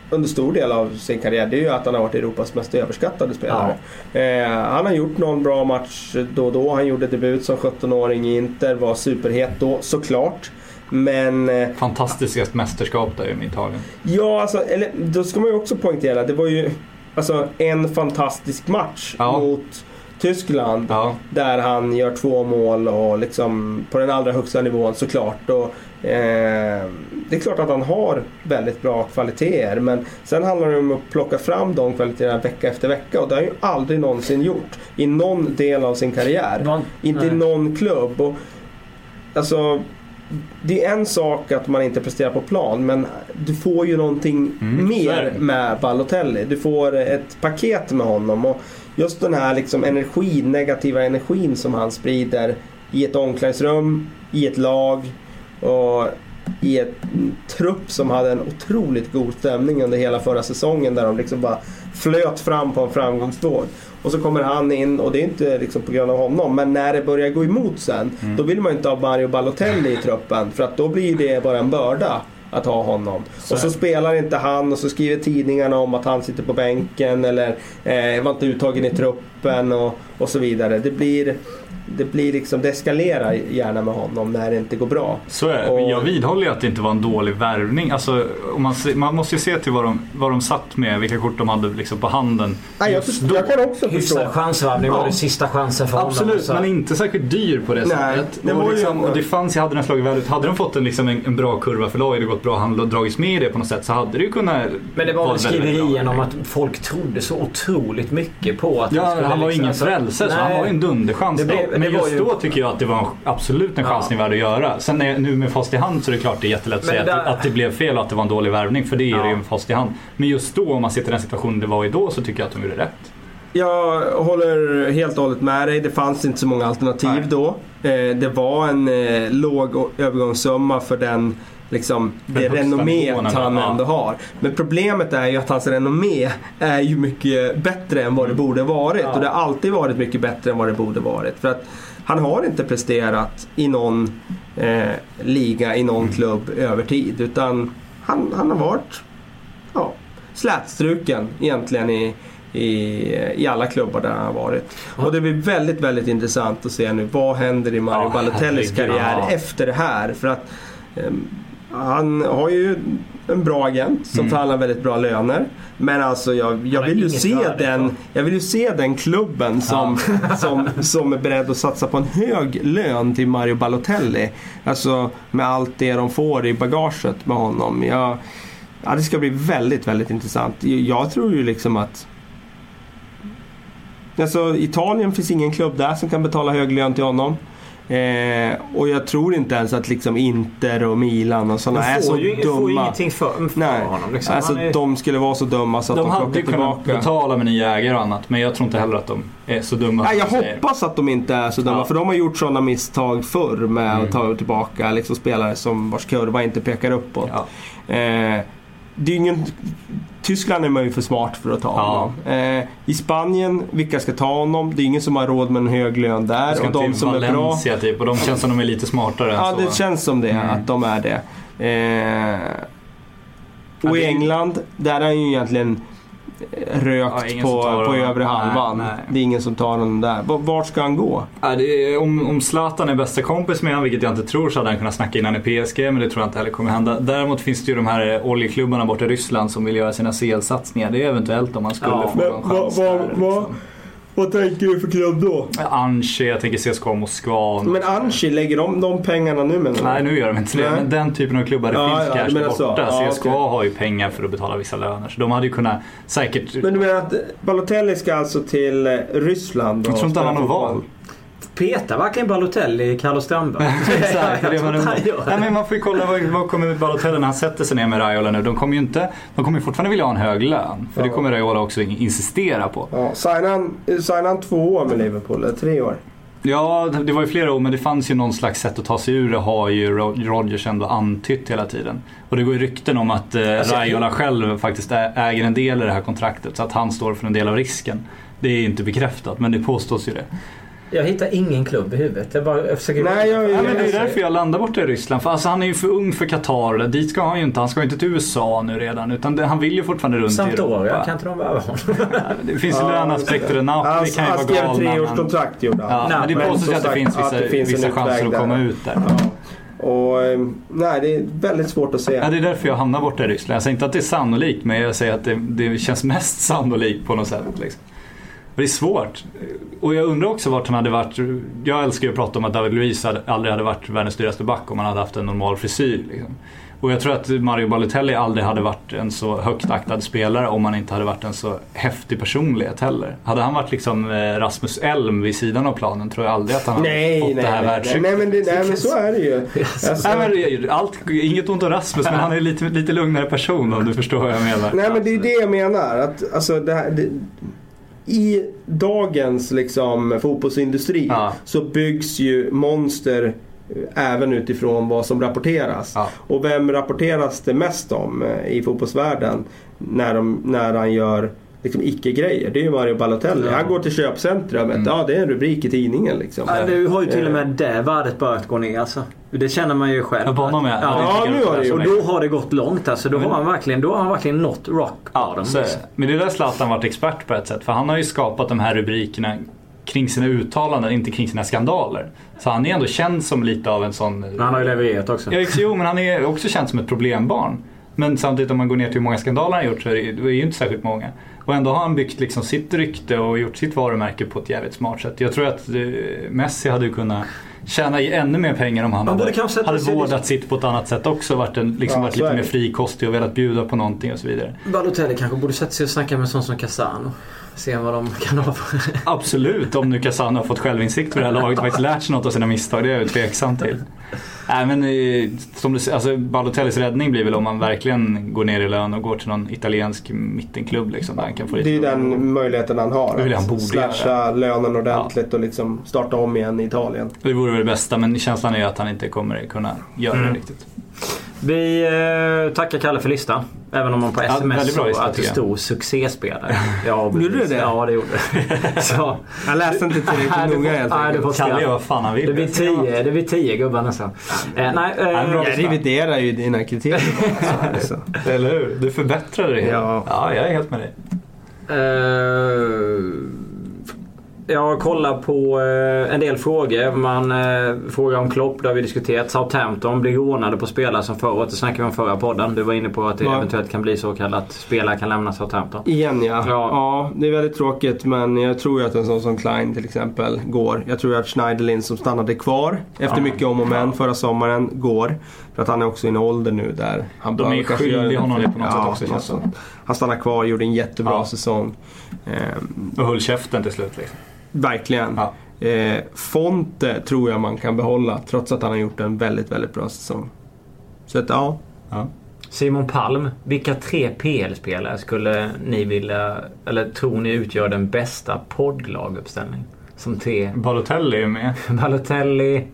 under stor del av sin karriär det är ju att han har varit Europas mest överskattade spelare. Eh, han har gjort någon bra match då och då. Han gjorde debut som 17-åring i Inter, var superhet då såklart. Men eh, Fantastiska mästerskap där i Italien. Ja, alltså, eller, då ska man ju också poängtera. Det var ju alltså, en fantastisk match Ja. mot Tyskland. Ja. Där han gör två mål och liksom på den allra högsta nivån såklart. Och, eh, det är klart att han har väldigt bra kvaliteter. Men sen handlar det om att plocka fram de kvaliteterna vecka efter vecka. Och det har han ju aldrig någonsin gjort. I någon del av sin karriär. Någon- Inte i någon klubb. Och, alltså, det är en sak att man inte presterar på plan men du får ju någonting Mm, mer med Balotelli. Du får ett paket med honom. Och just den här liksom energin, negativa energin som han sprider i ett omklädningsrum, i ett lag och i ett trupp som hade en otroligt god stämning under hela förra säsongen där de liksom bara flöt fram på en framgångsvåg. Och så kommer han in och det är inte liksom på grund av honom men när det börjar gå emot sen Mm. då vill man inte ha Mario Balotelli i truppen för att då blir det bara en börda att ha honom. och så spelar inte han och så skriver tidningarna om att han sitter på bänken eller eh, var inte uttagen i truppen och, och så vidare. Det blir, det blir liksom, det eskalerar gärna med honom när det inte går bra. Så är. Och- Jag vidhåller ju att det inte var en dålig värvning. Alltså, om man, se- man måste ju se till vad de, vad de satt med, vilka kort de hade liksom på handen. Nej, jag, just då. jag kan också förstå. Hyfsad chansvärvning var Ja. det sista chansen för honom. Absolut, men inte särskilt dyr på det Nej, sättet. det och, ju- liksom, och det fanns, hade den slagit väl ut. Hade de fått en, liksom en, en bra kurva för laget och gått bra handel och dragits med i det på något sätt så hade det ju kunnat Men det var väl skriverien om att folk trodde så otroligt mycket på att Ja, skulle han var liksom- ingen alltså- frälse så Nej. han var ju en dunderchans Det blev- Men just ju- då tycker jag att det var en, absolut en chansning värd att göra. Sen är, nu med fast i hand så är det klart det är jättelätt att Men säga det att, där- att det blev fel och att det var en dålig värvning. För det är Ja. ju med fast i hand. Men just då om man sitter i den situationen det var i då så tycker jag att de gjorde rätt. Jag håller helt och hållet med dig. Det fanns inte så många alternativ Nej. då. Eh, det var en eh, låg övergångssumma för den liksom, det renomméet nivån han ändå, har. Men problemet är ju att hans renommé är ju mycket bättre än vad det borde varit. Ja. Och det har alltid varit mycket bättre än vad det borde varit. För att han har inte presterat i någon eh, liga, i någon klubb över tid. Utan han, han har varit ja, slätstruken egentligen i, i, i alla klubbar där han har varit. Och det blir väldigt, väldigt intressant att se nu vad händer i Mario Ja, Balotellis karriär ja. efter det här. För att ehm, han har ju en bra agent som Mm. förhandlar väldigt bra löner. Men alltså jag, jag vill ju se den, jag vill ju se den klubben som, som, som är beredd att satsa på en hög lön till Mario Balotelli. Alltså med allt det de får i bagaget med honom. Jag, ja, det ska bli väldigt, väldigt intressant. Jag, jag tror ju liksom att Alltså Italien finns ingen klubb där som kan betala hög lön till honom. Eh, och jag tror inte ens att liksom Inter och Milan och sådana är De så ju får ju dumma. ingenting för, för Nej, honom. Liksom. alltså är- de skulle vara så dumma så att de, De hade plockar ju kunnat tillbaka. betala med nya ägare och annat. Men jag tror inte heller att de är så dumma Nej, jag de säger. hoppas att de inte är så dumma Ja. för de har gjort sådana misstag förr med Mm. att ta tillbaka liksom, spelare som vars kurva inte pekar uppåt. Ja. Eh, det är ingen... Tyskland är man ju för smart för att ta Ja. honom. Eh, I Spanien, vilka ska ta honom? Det är ingen som har råd med en hög lön där. Och de som är bra... Valencia typ och de känns som de är lite smartare Ja, så. det känns som det. Mm. Att de är det. Eh, Ja, och i England, där är han ju egentligen rökt Ja, på, på övre Nej, halvan. nej. Det är ingen som tar honom där. Vart ska han gå? Ja, det är, om, om Zlatan är bästa kompis med honom, vilket jag inte tror, så hade han kunnat snacka innan i PSG, men det tror jag inte heller kommer hända. Däremot finns det ju de här eh, oljeklubbarna borta i Ryssland som vill göra sina CL-satsningar. Det är eventuellt om man skulle Ja. få någon chans vad- där. vad- liksom. Vad tänker du för klubb då? Anche, jag tänker CSKA Moskva. Men Anchi, lägger de de pengarna nu menar du? Nej, nu gör de inte det. Men den typen av klubbar, det Ja, finns ja, så. borta. Ja, CSKA okej. har ju pengar för att betala vissa löner. Så de hade ju kunnat säkert... Men du menar att Balotelli ska alltså till eh, Ryssland? Jag tror inte han har något val. Petar verkligen Balotelli Carlos Strandberg? Exakt, det man. Nej, men man får ju kolla vad, vad kommer Balotelli när han sätter sig ner med Raiola nu. De kommer ju inte, de kommer fortfarande vilja ha en hög lön. För det kommer Raiola också insistera på. Ja, signar han, två år med Liverpool, eller tre år? Ja, det var ju flera år men det fanns ju någon slags sätt att ta sig ur det har ju Ro- Rodgers ändå antytt hela tiden. Och det går ju rykten om att eh, Alltså, Raiola själv faktiskt äger en del i det här kontraktet så att han står för en del av risken. Det är inte bekräftat men det påstås ju det. Jag hittar ingen klubb i huvudet. Jag, bara, jag försöker... Nej, jag, Ja, men det är därför jag landar borta i Ryssland. För alltså, han är ju för ung för Qatar. Dit ska han ju inte. Han ska ju inte till USA nu redan. Utan det, han vill ju fortfarande runt i Sampdoria, Europa. kan inte de värva honom? Det finns ju Ja, löneaspekter. Han, Napoli kan ju han vara skrev galna. tre års men- kontrakt gjorde han. Ja, Nej, men det påstås ju att det finns vissa, det finns vissa chanser att komma ut där. Och eh, nej, det är väldigt svårt att se. Ja, det är därför jag hamnar borta i Ryssland. Jag säger inte att det är sannolikt, men jag säger att det, det känns mest sannolikt på något sätt. Liksom. Det är svårt. Och jag undrar också vart han hade varit. Jag älskar ju att prata om att David Luiz hade, aldrig hade varit världens dyraste back om han hade haft en normal frisyr. Liksom. Och jag tror att Mario Balotelli aldrig hade varit en så högt aktad spelare om han inte hade varit en så häftig personlighet heller. Hade han varit liksom eh, Rasmus Elm vid sidan av planen tror jag aldrig att han hade Nej, fått nej, det här nej, nej, nej, det, nej men så är det ju. Alltså, Nej, men, allt, inget ont om Rasmus men han är lite, lite lugnare person om du förstår vad jag menar. Nej men det är det jag menar. Att, alltså, det här, det, I dagens liksom, fotbollsindustri Ja. så byggs ju monster eh, även utifrån vad som rapporteras. Ja. Och vem rapporteras det mest om eh, i fotbollsvärlden när, de, när han gör liksom icke-grejer? Det är ju Mario Balotelli. Han går till köpcentrumet. Mm. Ja, det är en rubrik i tidningen liksom. Ja, du har ju till och med det värdet börjat gå ner alltså. Det känner man ju själv. Ja, på honom, ja. Ja, nu har det Och då har det gått långt alltså. Då har han verkligen, då har han verkligen nått rock Ja, det. liksom. Men det är där Zlatan varit expert på ett sätt. För han har ju skapat de här rubrikerna kring sina uttalanden, inte kring sina skandaler. Så han är ändå känd som lite av en sån... Men han har ju levererat också. Ja, jo, men han är också känd som ett problembarn. Men samtidigt om man går ner till hur många skandaler han gjort så är det, det är ju inte särskilt många. Och ändå har han byggt liksom sitt rykte och gjort sitt varumärke på ett jävligt smart sätt. Jag tror att eh, Messi hade kunnat tjäna i ännu mer pengar om han hade, hade sig vårdat sitt på ett annat sätt också. Varit, en, liksom Ja, varit lite mer frikostig och velat bjuda på någonting och så vidare. Balotelli kanske borde sätta sig och snacka med en sån som Casano. Se vad de kan ha för... Absolut, om nu Casano har fått självinsikt för det här laget och faktiskt lärt sig något av sina misstag. Det är jag ju tveksam till. Nej men eh, som du säger, alltså Balotellis räddning blir väl om man verkligen går ner i lön och går till någon italiensk mittenklubb liksom där han kan få Det är ju den möjligheten han har. Det vill han att borde slasha lönen ordentligt och liksom starta om igen i Italien. Det vore väl det bästa men känslan är att han inte kommer kunna göra Mm. det riktigt. Vi eh, tackar Kalle för listan. Även om man på Ja, sms såg lista, att det stod succéspelare. Ja, Gjorde det det? Ja, det gjorde. Så, Jag läste inte tillräckligt du noga helt du enkelt. Kalle gör vad fan han vill. Det blir tio, det blir tio gubbar nästan. Eh, nej, eh. Jag reviderar ju dina kriterier. alltså. Eller hur? Du förbättrade det hela. Ja. ja, jag är helt med dig. Eh, jag kollar på eh, en del frågor. Man eh, frågar om Klopp, det har vi diskuterat. Southampton blir rånade på spelare som förra året. Det snackade vi om förra podden. Du var inne på att det Ja. eventuellt kan bli så kallat att spelare kan lämna Southampton. Igen ja. Ja. ja. Det är väldigt tråkigt men jag tror ju att en sån som Klein till exempel går. Jag tror att Schneiderlin som stannade kvar efter Ja. mycket om och men förra sommaren går. För att han är också i en ålder nu där han De är skyldiga honom det på något sätt också, något. Han stannar kvar, gjorde en jättebra Ja. säsong. Ehm, Och höll käften till slut liksom. Verkligen. Ja. Eh, Fonte tror jag man kan behålla trots att han har gjort en väldigt, väldigt bra säsong. Så att ja. Ja. Simon Palm, vilka tre PL-spelare skulle ni vilja, eller tror ni utgör den bästa poddlaguppställningen? Som tre. Balotelli är med. Balotelli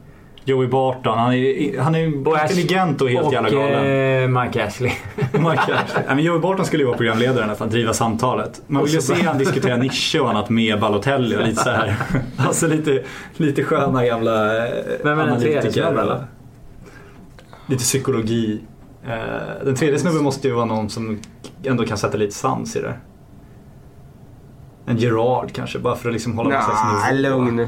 Joey Barton, han är, han är och Ash- intelligent och helt och jävla galen. eh, Mike Ashley. Mike Ashley. Nej, men Joey Barton skulle ju vara programledare för att driva samtalet. Man vill ju se han diskutera nischer och annat med Balotelli och lite så här. Alltså lite, lite sköna jävla eh, Vem är den tredje snubben? Lite psykologi. Eh, Den tredje snubben måste ju vara någon som ändå kan sätta lite sans i det. En Gerard kanske, bara för att liksom hålla slags Nej, nivå. lugn.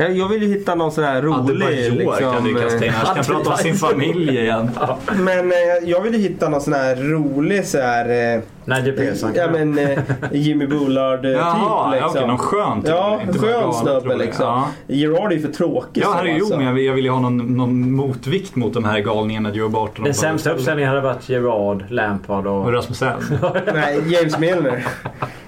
Jag jag vill ju hitta någon sån här rolig Adebayor kan du ju kasta in. eh, Han kan prata om sin familj igen. Men eh, jag vill ju hitta någon sån här rolig så här... Eh, Nigel Pearson ja kanske? men eh, Jimmy Bullard eh, Jaha, typ ja, liksom. okej, någon skön typ. Ja, Inte bara skön snubbe liksom. Ja. Gerard är ju för tråkig Ja, herregud, alltså. men jag vill, jag vill ju ha någon, någon motvikt mot de här galningarna Joe Barton och Den sämsta uppställningen hade varit Gerard, Lampard Och och... Rasmus Elm. Nej, James Milner.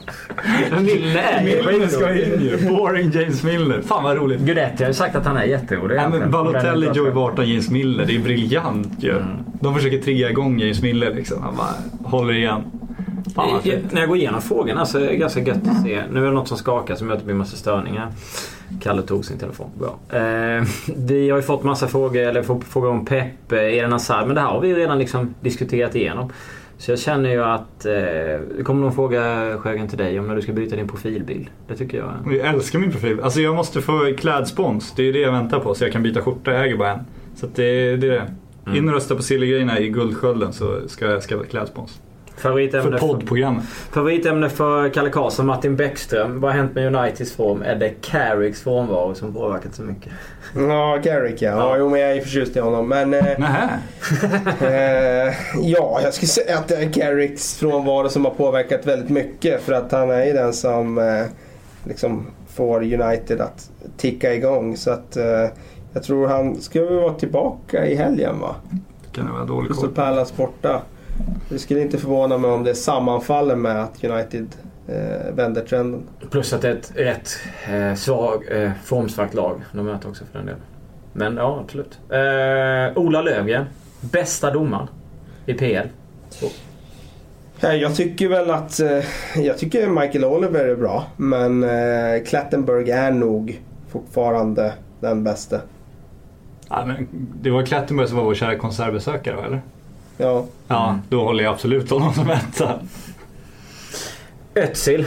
Men Milner är ju Milner ska in ju. Boring James Milner. Fan vad roligt. Guidetti har ju sagt att han är jätterolig. Nej men. Balotelli, Joey Barton, James Miller. Det är briljant ju. Mm. De försöker trigga igång James Miller liksom. Han bara håller igen. Fan fint. När jag går igenom frågorna så är det ganska gött att se. Nu är det något som skakar som gör att det blir massa störningar. Kalle tog sin telefon. Bra. Eh, vi har ju fått massa frågor, eller frågor om Pep, eh, Eden Hazard. Men det här har vi ju redan liksom diskuterat igenom. Så jag känner ju att... Eh, det kommer någon fråga Sjögren till dig om när du ska byta din profilbild. Det tycker jag. Jag älskar min profil. Alltså jag måste få klädspons. Det är det jag väntar på så jag kan byta skjorta. Jag äger bara en. Så det, det är det. Mm. In och rösta på Silvergrejerna i Guldskölden så ska jag skaffa klädspons. Favoritämne För poddprogrammet. Favoritämne för Kalle Karlsson, Martin Bäckström. Vad har hänt med Uniteds form? Är det Carricks frånvaro som påverkat så mycket? Ja, Garrick ja. ja. Jo, men jag är förtjust i honom. Men eh, eh, ja, jag skulle säga att det är Garricks frånvaro som har påverkat väldigt mycket. För att han är ju den som eh, liksom får United att ticka igång. Så att eh, jag tror han ska väl vara tillbaka i helgen va? Det kan jag vara dålig Crystal koll. Palace borta. Det skulle inte förvåna mig om det sammanfaller med att United eh, vänder trenden. Plus att det är ett rätt eh, svag, eh, formsvagt lag de möter också för den delen. Men ja, absolut. Eh, Ola Löfgren. Bästa domaren i PL. Ja, Jag tycker väl att eh, jag tycker Michael Oliver är bra. Men eh, Klattenberg är nog fortfarande den bästa. Ja, men det var Klettenberg som var vår kära konsertbesökare eller? Ja. Ja, då håller jag absolut honom som etta. Özil.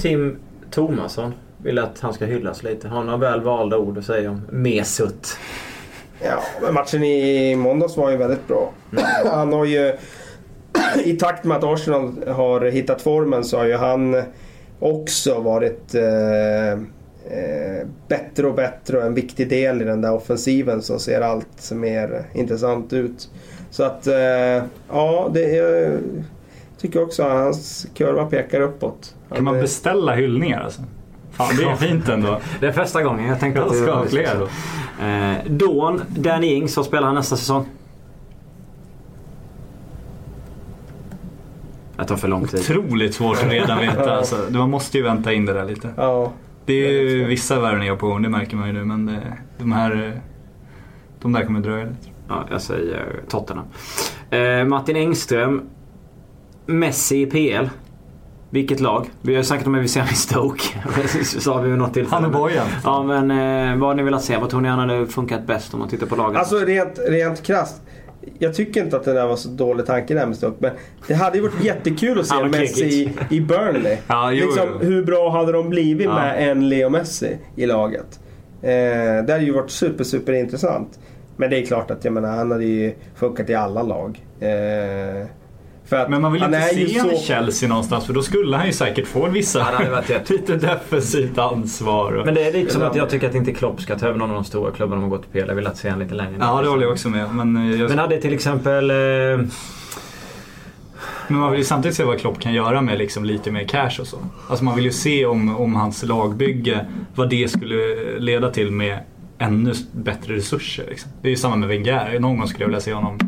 Tim Tomasson vill att han ska hyllas lite. Har några väl valda ord att säga om Mesut. ja, men matchen i måndags var ju väldigt bra. Han har ju i takt med att Arsenal har hittat formen så har ju han också varit eh, eh, bättre och bättre och en viktig del i den där offensiven som ser allt mer intressant ut. Så att eh, ja, det är, tycker också att hans kurva pekar uppåt. Kan man beställa hyllningar alltså? Fan det är fint ändå. Det är första gången jag tänkte att Jag det ska var ha fler då. Eh, Dawn, Danny Ings, vad spelar han nästa säsong? Jag tar för lång tid. Otroligt svårt att redan veta alltså. Man måste ju vänta in det där lite. Ja, Det är ju vissa värvningar på gång, det märker man ju nu. Men det, de här eh, de där kommer dröja lite. Ja, jag säger Tottenham. Eh, Martin Engström. Messi i PL. Vilket lag? Vi har ju sagt om att vi ser i Stoke. Sa vi vid något tillfälle. Han och Bojan. Ja men eh, vad har ni velat se? Vad tror ni han hade funkat bäst om man tittar på laget? Alltså rent, rent krasst. Jag tycker inte att det där var så dålig tanke där med Stoke. Men det hade ju varit jättekul att se Messi i, i Burnley. Ja, jo, liksom, jo. Hur bra hade de blivit Ja. med en Leo Messi i laget? Eh, det hade ju varit super, super intressant. Men det är klart att jag menar, han hade ju funkat i alla lag. Eh, för att Men man vill han inte se honom i så- Chelsea någonstans för då skulle han ju säkert få vissa lite defensivt ansvar. Och... Men det är lite som att jag tycker att inte Klopp ska ta över någon av de stora klubbarna de har gått till PL. Jag vill att se han lite längre. Ja det håller jag också med. Men, eh, jag... Men hade till exempel... Eh, Men man vill ju samtidigt se vad Klopp kan göra med liksom lite mer cash och så. Alltså man vill ju se om, om hans lagbygge, vad det skulle leda till med ännu bättre resurser. Liksom. Det är ju samma med Wenger. Någon gång skulle jag vilja se honom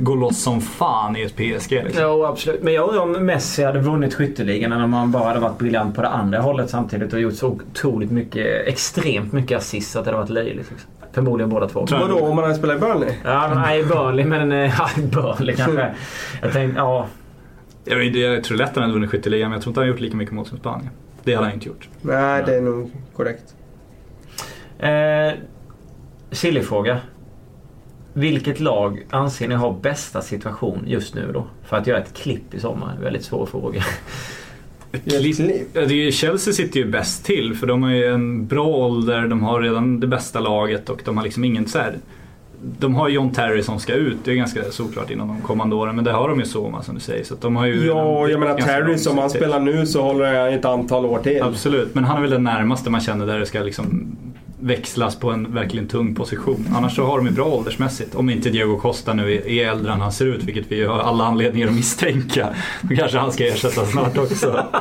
gå loss som fan i ett PSG. Liksom. Jo, absolut. Men jag undrar om Messi hade vunnit skytteligan om han bara hade varit briljant på det andra hållet samtidigt och gjort så otroligt mycket, extremt mycket assist att det hade varit löjligt. Liksom. Förmodligen båda två. Vadå, om man hade spelat i Burnley? Ja, nej, Burnley, men... eh, Ja, Burnley kanske. Jag tänkte, ja. Jag, vet, jag tror lätt att han hade vunnit skytteligan men jag tror inte han har gjort lika mycket mål som Spanien. Det hade han inte gjort. Nej, det är nog korrekt. Eh, Silly-fråga. Vilket lag anser ni har bästa situation just nu då? För att göra ett klipp i sommar. Väldigt svår fråga. Klipp. Chelsea sitter ju bäst till för de har ju en bra ålder, de har redan det bästa laget och de har liksom ingen så här, De har John Terry som ska ut, det är ganska såklart inom de kommande åren. Men det har de ju Soma som du säger. Så att de har ju Ja, jag menar Terry som han spelar nu så håller han ett antal år till. Absolut, men han är väl den närmaste man känner där det ska liksom växlas på en verkligen tung position. Annars så har de ju bra åldersmässigt. Om inte Diego Costa nu är- äldre än han ser ut, vilket vi har alla anledningar att misstänka. Då kanske han ska ersättas snart också.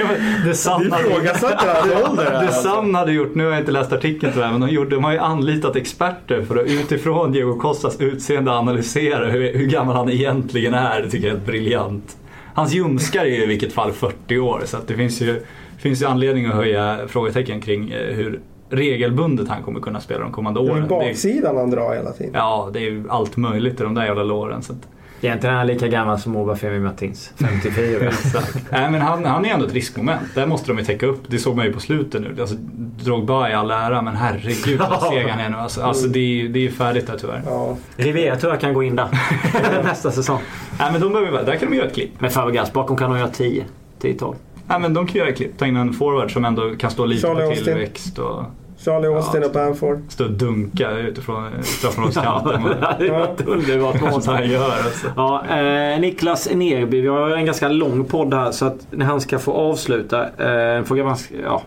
Ja, det Sun Du hade- ifrågasätter hans ålder här, Det. Sun hade gjort, nu har jag inte läst artikeln tyvärr, men de, gjorde, de har ju anlitat experter för att utifrån Diego Costas utseende analysera hur, hur gammal han egentligen är. Det tycker jag är briljant. hans ljumskar är ju i vilket fall 40 år så att det finns ju, finns ju anledning att höja frågetecken kring eh, hur regelbundet han kommer kunna spela de kommande åren. ju Det är, baksidan han drar hela tiden. ja, det är ju allt möjligt i de där jävla låren. Så att, Egentligen är han lika gammal som Obafemi Martins. 54. Exakt. Nej men han, han är ändå ett riskmoment. Där måste de ju täcka upp. Det såg man ju på slutet nu. Alltså, Drogba i all ära men herregud vad seg han är nu. Alltså, alltså det, är, det är färdigt där tyvärr. Ja. Rivera tror jag kan gå in där nästa säsong. Nej men de behöver, där kan de göra ett klipp. Men Fabregas bakom kan de göra 10. 10-12. Nej men de kan göra klipp. Ta in en forward som ändå kan stå lite Charlie på tillväxt och Charlie Austin Ja. och Bamford. stå och dunka utifrån straffområdeskanten. det hade varit underbart. Som han gör alltså. Ja, eh, Niklas Nerby, vi har en ganska lång podd här så att när han ska få avsluta. Eh, fråga, ja,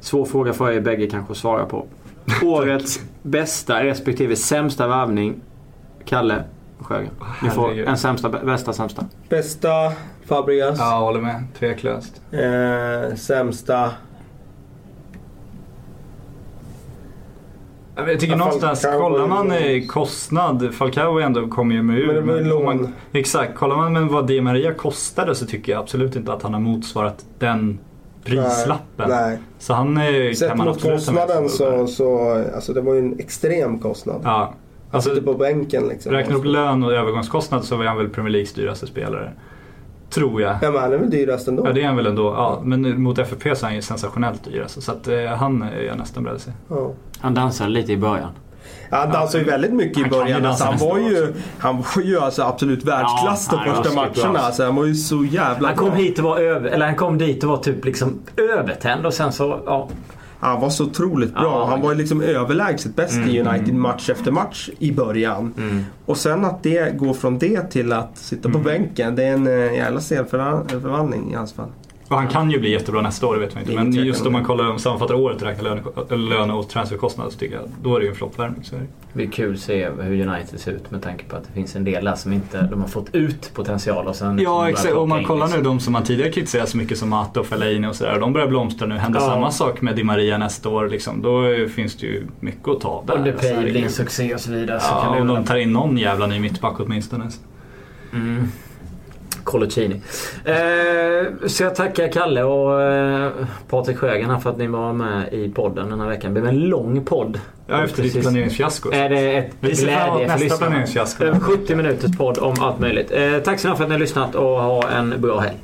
svår fråga för er bägge kanske att svara på. Årets bästa respektive sämsta värvning. Kalle Sjögren. Ni får Herregud. en sämsta, bästa, sämsta. Bästa Fabregas. Ja, håller med. Tveklöst. Eh, sämsta. Jag tycker Ja, någonstans, Falcao kollar man eh, kostnad, Falcao ändå kommer ju med ur. Men det var ju lån. man, exakt, kollar man med vad Di Maria kostade så tycker jag absolut inte att han har motsvarat den prislappen. Nej. Så han Sett kan man mot absolut kostnaden så, så alltså det var ju en extrem kostnad. Ja. Alltså, Alltså, på bänken liksom. räknar upp lön och övergångskostnad så var han väl Premier Leagues dyraste spelare. Tror jag. Ja men han är väl dyrast ändå. Ja det är han väl ändå. Ja, men mot FFP så är han ju sensationellt dyr alltså. Så att eh, han är jag nästan beredd att se. Ja. Han dansade lite i början. Ja, Han dansade ju väldigt mycket i Han början. dansa Alltså, han, var nästa ju, han var ju alltså absolut världsklass Ja, de han var första matcherna. Alltså, han var ju så jävla Han kom bra. hit och var över, eller han kom dit och var typ liksom övertänd och sen så, ja. Han var så otroligt bra. Ja. Han var liksom överlägset bäst i Mm. United match efter match i början. Och sen att det går från det till att sitta Mm. på bänken. Det är en eh, jävla stelförvandling i hans fall. Och han kan ju bli jättebra nästa år, det vet man inte. Men just om man kollar om sammanfattar året och räknar löne, löne och transferkostnader så tycker jag då är det ju en floppvärmning. Så är det. Det blir kul att se hur United ser ut med tanke på att det finns en del där som inte de har fått ut potential och sen Ja börjar exakt, om man kollar liksom. nu de som man tidigare kritiserat så mycket som Mato och Fellaini och sådär. De börjar blomstra nu. Händer Ja. samma sak med Di Maria nästa år liksom. Då finns det ju mycket att ta där. Och DePay blir succé och så vidare. så Ja, kan om de tar in någon jävla ny mittback åtminstone. Mm. Coloccini. Eh, så jag tackar Kalle och eh, Patrik Sjögren för att ni var med i podden den här veckan. Det blev en lång podd. Ja, efter ditt planeringsfiasko. Är det ett glädje för lyssnarna. Över 70 minuters podd om allt möjligt. Eh, tack så mycket för att ni har lyssnat och ha en bra helg.